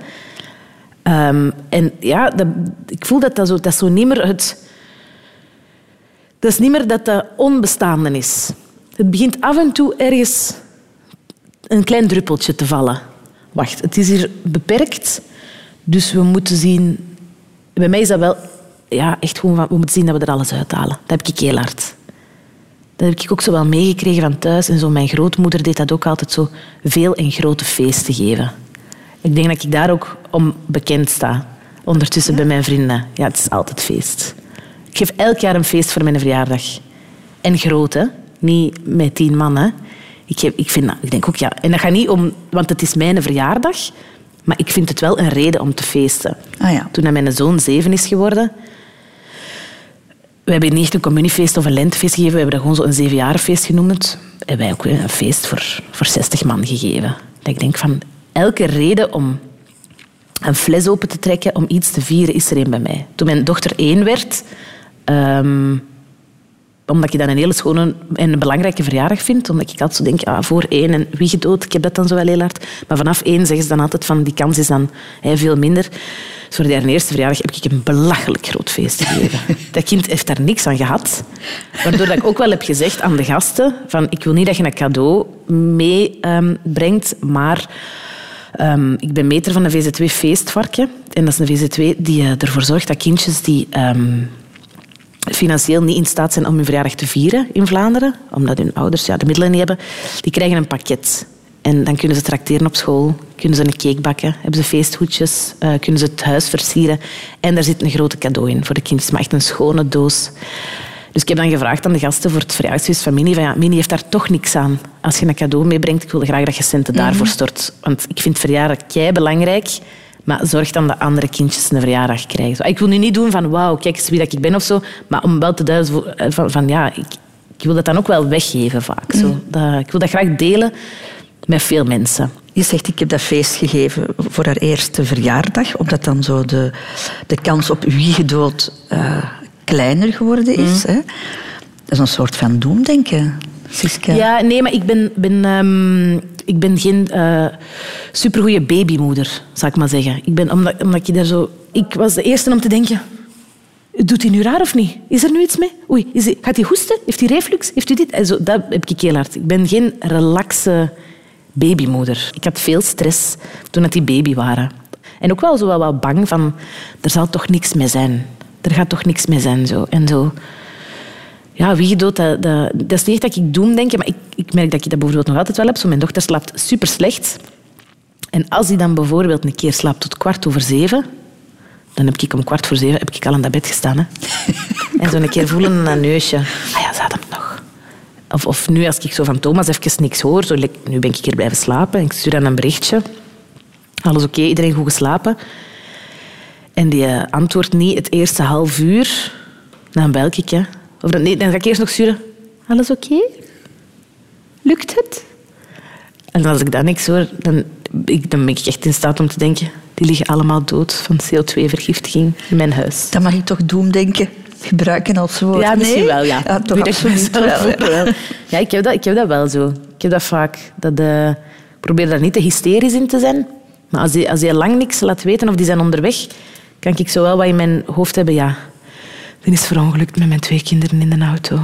Um, en ja, ik voel dat dat zo, dat zo niet meer het... Dat is niet meer dat dat onbestaande is. Het begint af en toe ergens een klein druppeltje te vallen. Wacht, het is hier beperkt, dus we moeten zien... Bij mij is dat wel ja, echt gewoon we moeten zien dat we er alles uithalen. Dat heb ik heel hard. Dat heb ik ook zo wel meegekregen van thuis. En zo mijn grootmoeder deed dat ook altijd zo veel en grote feesten geven. Ik denk dat ik daar ook om bekend sta. Ondertussen bij mijn vrienden. Ja, het is altijd feest. Ik geef elk jaar een feest voor mijn verjaardag. En groot, hè. Niet met tien man, hè. Ik, geef, ik, vind, ik denk ook, ja... En dat gaat niet om... Want het is mijn verjaardag. Maar ik vind het wel een reden om te feesten. Ah, ja. Toen mijn zoon zeven is geworden we hebben niet echt een communiefeest of een lentefeest gegeven. We hebben dat gewoon zo een zevenjarenfeest genoemd. En wij ook een feest voor, voor 60 man gegeven. Dat ik denk van... elke reden om een fles open te trekken, om iets te vieren, is er een bij mij. Toen mijn dochter één werd... Um, omdat je dat een hele schone en een belangrijke verjaardag vind. Omdat ik altijd zo denk, ah, voor één en wie gedood, ik heb dat dan zo wel heel hard. Maar vanaf één zeggen ze dan altijd van, die kans is dan veel minder. Dus voor die eerste verjaardag heb ik een belachelijk groot feest gegeven. dat kind heeft daar niks aan gehad. Waardoor dat ik ook wel heb gezegd aan de gasten, van, ik wil niet dat je een cadeau meebrengt, um, maar... Um, ik ben meter van de VZ2 Feestvarken. En dat is een VZ2 die uh, ervoor zorgt dat kindjes die um, financieel niet in staat zijn om hun verjaardag te vieren in Vlaanderen, omdat hun ouders ja, de middelen niet hebben, die krijgen een pakket. En dan kunnen ze tracteren op school, kunnen ze een cake bakken, hebben ze feesthoedjes, uh, kunnen ze het huis versieren. En daar zit een grote cadeau in voor de kindjes, maar echt een schone doos. Dus ik heb dan gevraagd aan de gasten voor het verjaardagsfeest van Mini, van ja, Mini heeft daar toch niks aan. Als je een cadeau meebrengt, ik wil graag dat je centen daarvoor mhm. stort. Want ik vind verjaardag kei belangrijk. Maar zorg dan dat andere kindjes een verjaardag krijgen. Ik wil nu niet doen van wauw, kijk eens wie dat ik ben of zo. Maar om wel te duiden eh, van, van ja, ik, ik, wil dat dan ook wel weggeven vaak. Zo. Mm. Dat, ik wil dat graag delen met veel mensen. Je zegt, ik heb dat feest gegeven voor haar eerste verjaardag, omdat dan zo de, de kans op wiegedood uh, kleiner geworden is. Mm. Hè? Dat is een soort van doemdenken, Siska. Ja, nee, maar ik ben, ben um, ik ben geen uh, supergoeie babymoeder, zou ik maar zeggen. Ik ben, omdat, omdat je daar zo... Ik was de eerste om te denken... Doet hij nu raar of niet? Is er nu iets mee? Oei, hij, gaat hij hoesten? Heeft hij reflux? Heeft hij dit? Also, dat heb ik heel hard. Ik ben geen relaxe babymoeder. Ik had veel stress toen het die baby waren. En ook wel zo wel bang van... Er zal toch niks mee zijn. Er gaat toch niks mee zijn. Zo. En zo ja, wie dat, dat, dat is niet echt dat ik doem denk, maar ik, ik merk dat ik dat bijvoorbeeld nog altijd wel heb. Zo, mijn dochter slaapt super slecht. En als hij dan bijvoorbeeld een keer slaapt tot kwart over zeven, dan heb ik om kwart voor zeven heb ik al in dat bed gestaan. Hè. en zo een keer voelen aan een neusje. Ah ja, ze had hem nog. Of, of nu, als ik zo van Thomas even niks hoor, zo, nu ben ik hier blijven slapen en ik stuur dan een berichtje. Alles oké, iedereen goed geslapen. En die uh, antwoordt niet het eerste half uur. Dan bel ik, hè. Of dan, nee, dan ga ik eerst nog sturen. Alles oké? Lukt het? En als ik dan niks hoor, dan, ik, dan ben ik echt in staat om te denken... Die liggen allemaal dood van CO2-vergiftiging in mijn huis. Dat mag je toch denken gebruiken als woord. Ja, misschien wel, ja. ja toch absoluut wel, wel. Ja, ik heb, dat, ik heb dat wel zo. Ik heb dat vaak. Dat, uh, ik probeer daar niet te hysterisch in te zijn. Maar als die, als lang niks laat weten of die zijn onderweg, kan ik zo wel wat in mijn hoofd hebben. Ja, die is verongelukt met mijn twee kinderen in de auto.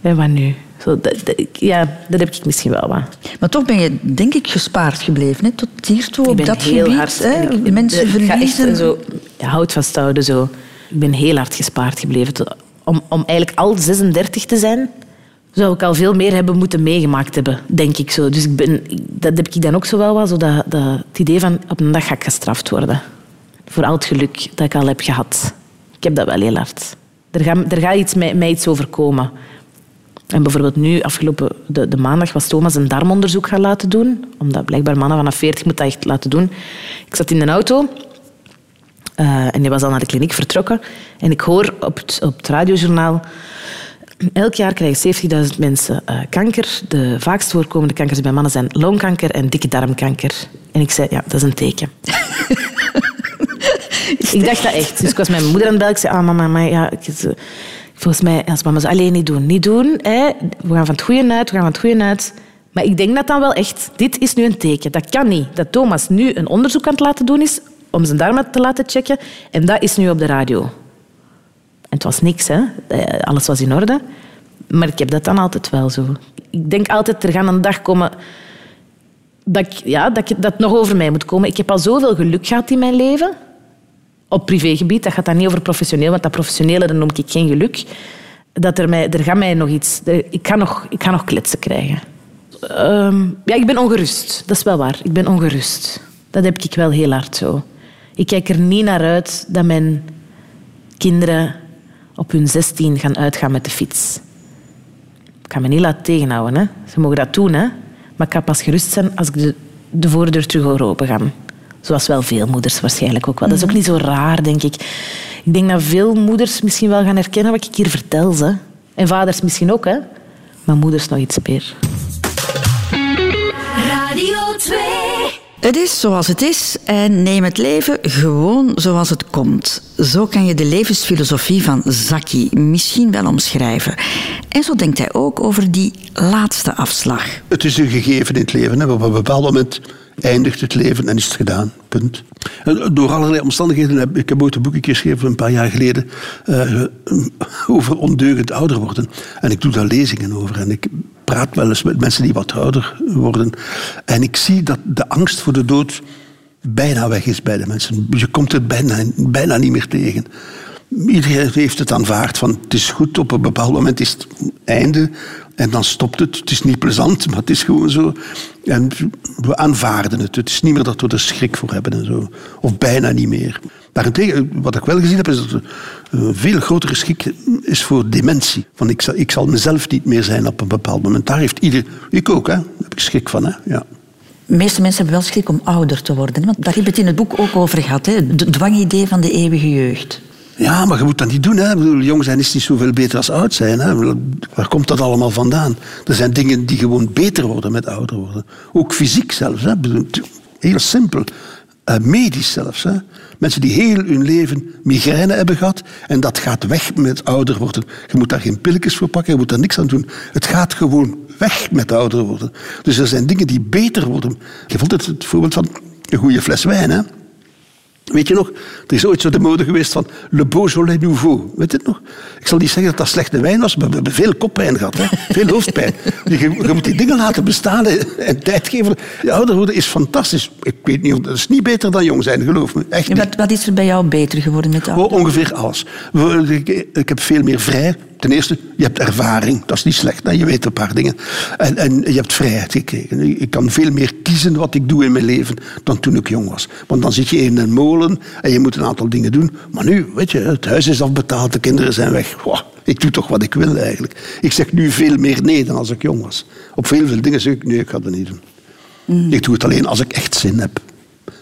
En wat nu? Zo, dat, ja, dat heb ik misschien wel wat. Maar toch ben je, denk ik, gespaard gebleven. Hè? Tot hiertoe op dat heel gebied. Hard, hè? Mensen verliezen... Zo, ja, hout vasthouden. Zo. Ik ben heel hard gespaard gebleven. Om, om eigenlijk al 36 te zijn, zou ik al veel meer hebben moeten meegemaakt hebben, denk ik zo. Dus ik ben, dat heb ik dan ook zo wel wat, zo dat, dat, het idee van op een dag ga ik gestraft worden. Voor al het geluk dat ik al heb gehad. Ik heb dat wel heel hard. Er gaat, er gaat iets mij, mij iets overkomen. En bijvoorbeeld nu, afgelopen de, de, maandag, was Thomas een darmonderzoek gaan laten doen. Omdat blijkbaar mannen vanaf 40 moeten dat echt laten doen. Ik zat in de auto uh, en die was al naar de kliniek vertrokken. En ik hoor op het, op radiojournaal... Elk jaar krijgen 70.000 mensen uh, kanker. De vaakst voorkomende kankers bij mannen zijn longkanker en dikke darmkanker. En ik zei, ja, dat is een teken. ik dacht dat echt. Dus ik was mijn moeder aan het bellen. Ik zei, ah, mama, maar ja, volgens mij, als mama ze alleen niet doen. Niet doen, hè. we gaan van het goede uit, we gaan van het goede uit. Maar ik denk dat dan wel echt, dit is nu een teken. Dat kan niet. Dat Thomas nu een onderzoek aan het laten doen is om zijn darmen te laten checken. En dat is nu op de radio. En het was niks, hè. Eh, alles was in orde. Maar ik heb dat dan altijd wel zo. Ik denk altijd, er gaat een dag komen dat, ik, ja, dat, ik, dat nog over mij moet komen. Ik heb al zoveel geluk gehad in mijn leven op privégebied, dat gaat dan niet over professioneel, want dat professionele dat noem ik geen geluk. Dat er, mij, er gaat mij nog iets... Ik ga nog, ik ga nog kletsen krijgen. Ehm, ja, ik ben ongerust. Dat is wel waar. Ik ben ongerust. Dat heb ik wel heel hard zo. Ik kijk er niet naar uit dat mijn kinderen op hun zestien gaan uitgaan met de fiets. Ik ga me niet laten tegenhouden. Hè. Ze mogen dat doen, hè. maar ik ga pas gerust zijn als ik de, de voordeur terug open gaan. Zoals wel veel moeders waarschijnlijk ook wel. Dat is ook niet zo raar, denk ik. Ik denk dat veel moeders misschien wel gaan herkennen wat ik hier vertel. Ze. En vaders misschien ook, hè. Maar moeders nog iets meer. Radio 2 Het is zoals het is en neem het leven gewoon zoals het komt. Zo kan je de levensfilosofie van Zaki misschien wel omschrijven. En zo denkt hij ook over die laatste afslag. Het is een gegeven in het leven. Hè. Op een bepaald moment eindigt het leven en is het gedaan. Punt. Door allerlei omstandigheden heb ik heb ooit een boekje geschreven een paar jaar geleden uh, over ondeugend ouder worden. En ik doe daar lezingen over. En ik praat wel eens met mensen die wat ouder worden. En ik zie dat de angst voor de dood bijna weg is bij de mensen. Je komt het bijna, bijna niet meer tegen. Iedereen heeft het aanvaard van het is goed, op een bepaald moment is het einde en dan stopt het. Het is niet plezant, maar het is gewoon zo. En we aanvaarden het. Het is niet meer dat we er schrik voor hebben en zo. Of bijna niet meer. Daarentegen, wat ik wel gezien heb, is dat er een veel grotere schik is voor dementie. Van ik, zal, ik zal mezelf niet meer zijn op een bepaald moment. Daar heeft ieder... Ik ook, hè. Daar heb ik schrik van, hè. Ja. De meeste mensen hebben wel schrik om ouder te worden. Want daar heb je het in het boek ook over gehad. Hè? Het dwangidee van de eeuwige jeugd. Ja, maar je moet dat niet doen. Hè. Bedoel, jong zijn is niet zoveel beter als oud zijn. Hè. Waar komt dat allemaal vandaan? Er zijn dingen die gewoon beter worden met ouder worden. Ook fysiek zelfs. Hè. Heel simpel. Uh, medisch zelfs. Hè. Mensen die heel hun leven migraine hebben gehad en dat gaat weg met ouder worden. Je moet daar geen pilletjes voor pakken, je moet daar niks aan doen. Het gaat gewoon weg met ouder worden. Dus er zijn dingen die beter worden. Je vond het, het voorbeeld van een goede fles wijn. Hè. Weet je nog, er is ooit zo de mode geweest van Le Beaujolais Nouveau. Weet je het nog? Ik zal niet zeggen dat dat slechte wijn was, maar we hebben veel koppijn gehad. Hè? Veel hoofdpijn. Je, je, moet die dingen laten bestaan en tijd geven. Ja, ouder worden is fantastisch. Ik weet niet, dat is niet beter dan jong zijn, geloof me. Echt niet. Wat, wat, is er bij jou beter geworden met ouder? Oh, ongeveer alles. Ik heb veel meer vrij. Ten eerste, je hebt ervaring. Dat is niet slecht. Je weet een paar dingen. En, en je hebt vrijheid gekregen. Ik kan veel meer kiezen wat ik doe in mijn leven dan toen ik jong was. Want dan zit je in een molen en je moet een aantal dingen doen. Maar nu, weet je, het huis is afbetaald, de kinderen zijn weg. ik doe toch wat ik wil eigenlijk. Ik zeg nu veel meer nee dan als ik jong was. Op veel, veel dingen zeg ik, nee, ik ga dat niet doen. Mm. Ik doe het alleen als ik echt zin heb.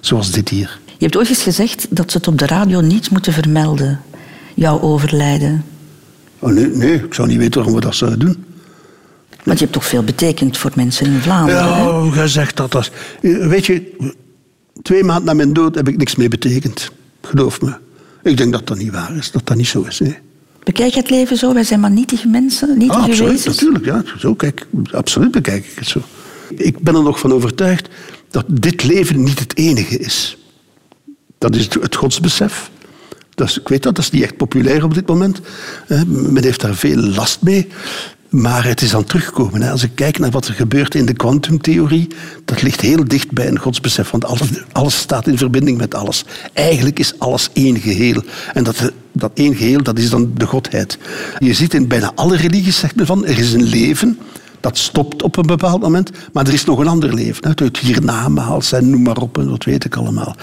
Zoals dit hier. Je hebt ooit eens gezegd dat ze het op de radio niet moeten vermelden. Jouw overlijden. Oh, nee, nee, ik zou niet weten waarom we dat zouden doen. Want je hebt toch veel betekend voor mensen in Vlaanderen? Ja, jij zegt dat. dat weet je, twee maanden na mijn dood heb ik niks meer betekend. Geloof me. Ik denk dat dat niet waar is, dat dat niet zo is. Nee. Bekijk je het leven zo? Wij zijn maar nietige mensen, nietige ah, absoluut, natuurlijk. Ja, zo kijk, absoluut bekijk ik het zo. Ik ben er nog van overtuigd dat dit leven niet het enige is. Dat is het godsbesef. Dat ik weet dat, dat is niet echt populair op dit moment. Men heeft daar veel last mee. Maar het is aan terugkomen. Als ik kijk naar wat er gebeurt in de kwantumtheorie, dat ligt heel dicht bij een godsbesef. Want alles, alles staat in verbinding met alles. Eigenlijk is alles één geheel. En dat, dat één geheel, dat is dan de godheid. Je ziet in bijna alle religies, zegt men van, er is een leven dat stopt op een bepaald moment, maar er is nog een ander leven. Het hiernamaals en noem maar op, en dat weet ik allemaal.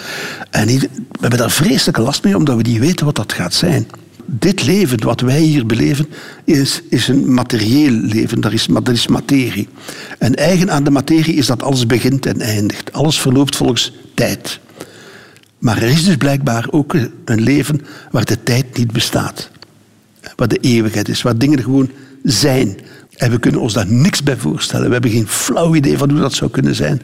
En we hebben daar vreselijke last mee, omdat we niet weten wat dat gaat zijn. Dit leven, wat wij hier beleven, is, is een materieel leven. Dat is, dat is materie. En eigen aan de materie is dat alles begint en eindigt. Alles verloopt volgens tijd. Maar er is dus blijkbaar ook een leven waar de tijd niet bestaat. Waar de eeuwigheid is, waar dingen gewoon zijn. En we kunnen ons daar niks bij voorstellen. We hebben geen flauw idee van hoe dat zou kunnen zijn.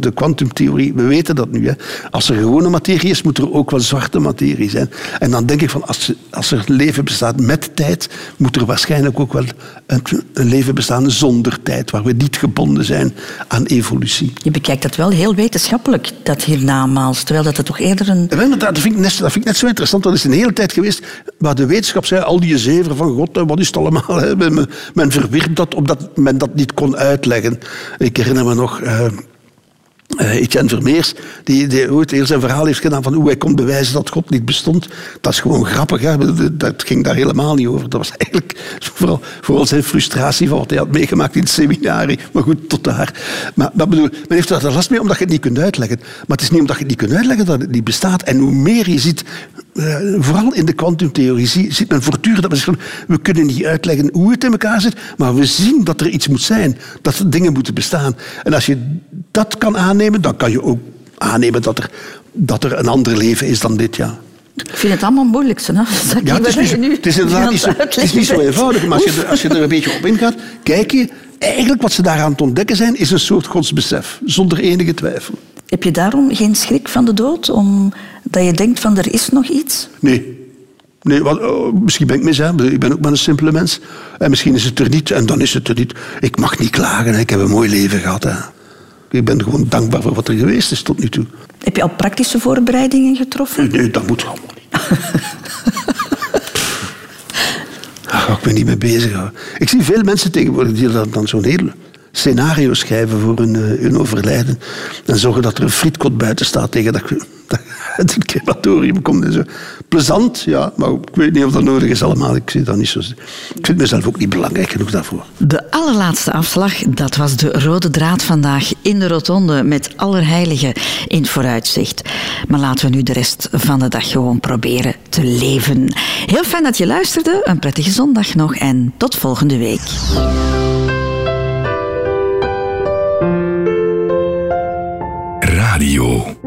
De kwantumtheorie, we weten dat nu. Hè. Als er gewone materie is, moet er ook wel zwarte materie zijn. En dan denk ik van, als, als er leven bestaat met tijd, moet er waarschijnlijk ook wel een, een leven bestaan zonder tijd, waar we niet gebonden zijn aan evolutie. Je bekijkt dat wel heel wetenschappelijk, dat hiernamaals, terwijl dat het toch eerder een... dat, vind ik net, dat vind ik net zo interessant. Dat is een hele tijd geweest waar de wetenschap zei, al die zeven van God, wat is het allemaal? Hè? Men, men verwierp dat omdat men dat niet kon uitleggen. Ik herinner me nog... Uh, uh, Etienne Vermeers, die, die ooit heel zijn verhaal heeft gedaan van hoe hij kon bewijzen dat God niet bestond. Dat is gewoon grappig. Hè? Dat ging daar helemaal niet over. Dat was eigenlijk vooral, zijn frustratie van wat hij had meegemaakt in het seminarie. Maar goed, tot daar. Maar, bedoel, men heeft er last mee omdat je het niet kunt uitleggen. Maar het is niet omdat je het niet kunt uitleggen dat het niet bestaat. En hoe meer je ziet, uh, vooral in de kwantumtheorie, ziet men voortdurend dat men we kunnen niet uitleggen hoe het in elkaar zit, maar we zien dat er iets moet zijn. Dat er dingen moeten bestaan. En als je dat kan aannemen, dan kan je ook aannemen dat er, dat er een ander leven is dan dit, ja. Ik vind het allemaal moeilijk. Hè? Ja, het, is niet, nu het is inderdaad niet zo, het is niet zo eenvoudig. Maar als je, als je er een beetje op ingaat, kijk je... Eigenlijk wat ze daaraan te ontdekken zijn, is een soort godsbesef. Zonder enige twijfel. Heb je daarom geen schrik van de dood? Omdat je denkt van er is nog iets? Nee. Nee, wat, oh, misschien ben ik mis, hè. ik ben ook maar een simpele mens. En misschien is het er niet, en dan is het er niet. Ik mag niet klagen, hè. ik heb een mooi leven gehad. Hè. Ik ben gewoon dankbaar voor wat er geweest is tot nu toe. Heb je al praktische voorbereidingen getroffen? Nee, dat moet allemaal niet. Daar ga ik me niet mee bezig Ik zie veel mensen tegenwoordig die dan zo'n heel scenario schrijven voor hun, eh, hun overlijden. En zorgen dat er een frietkot buiten staat tegen dat, dat het crematorium komt en zo. Plezant, ja, maar ik weet niet of dat nodig is allemaal. Ik, zie dat niet zo, ik vind mezelf ook niet belangrijk genoeg daarvoor. De allerlaatste afslag, dat was de rode draad vandaag in de rotonde met Allerheiligen in vooruitzicht. Maar laten we nu de rest van de dag gewoon proberen te leven. Heel fijn dat je luisterde, een prettige zondag nog en tot volgende week.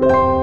you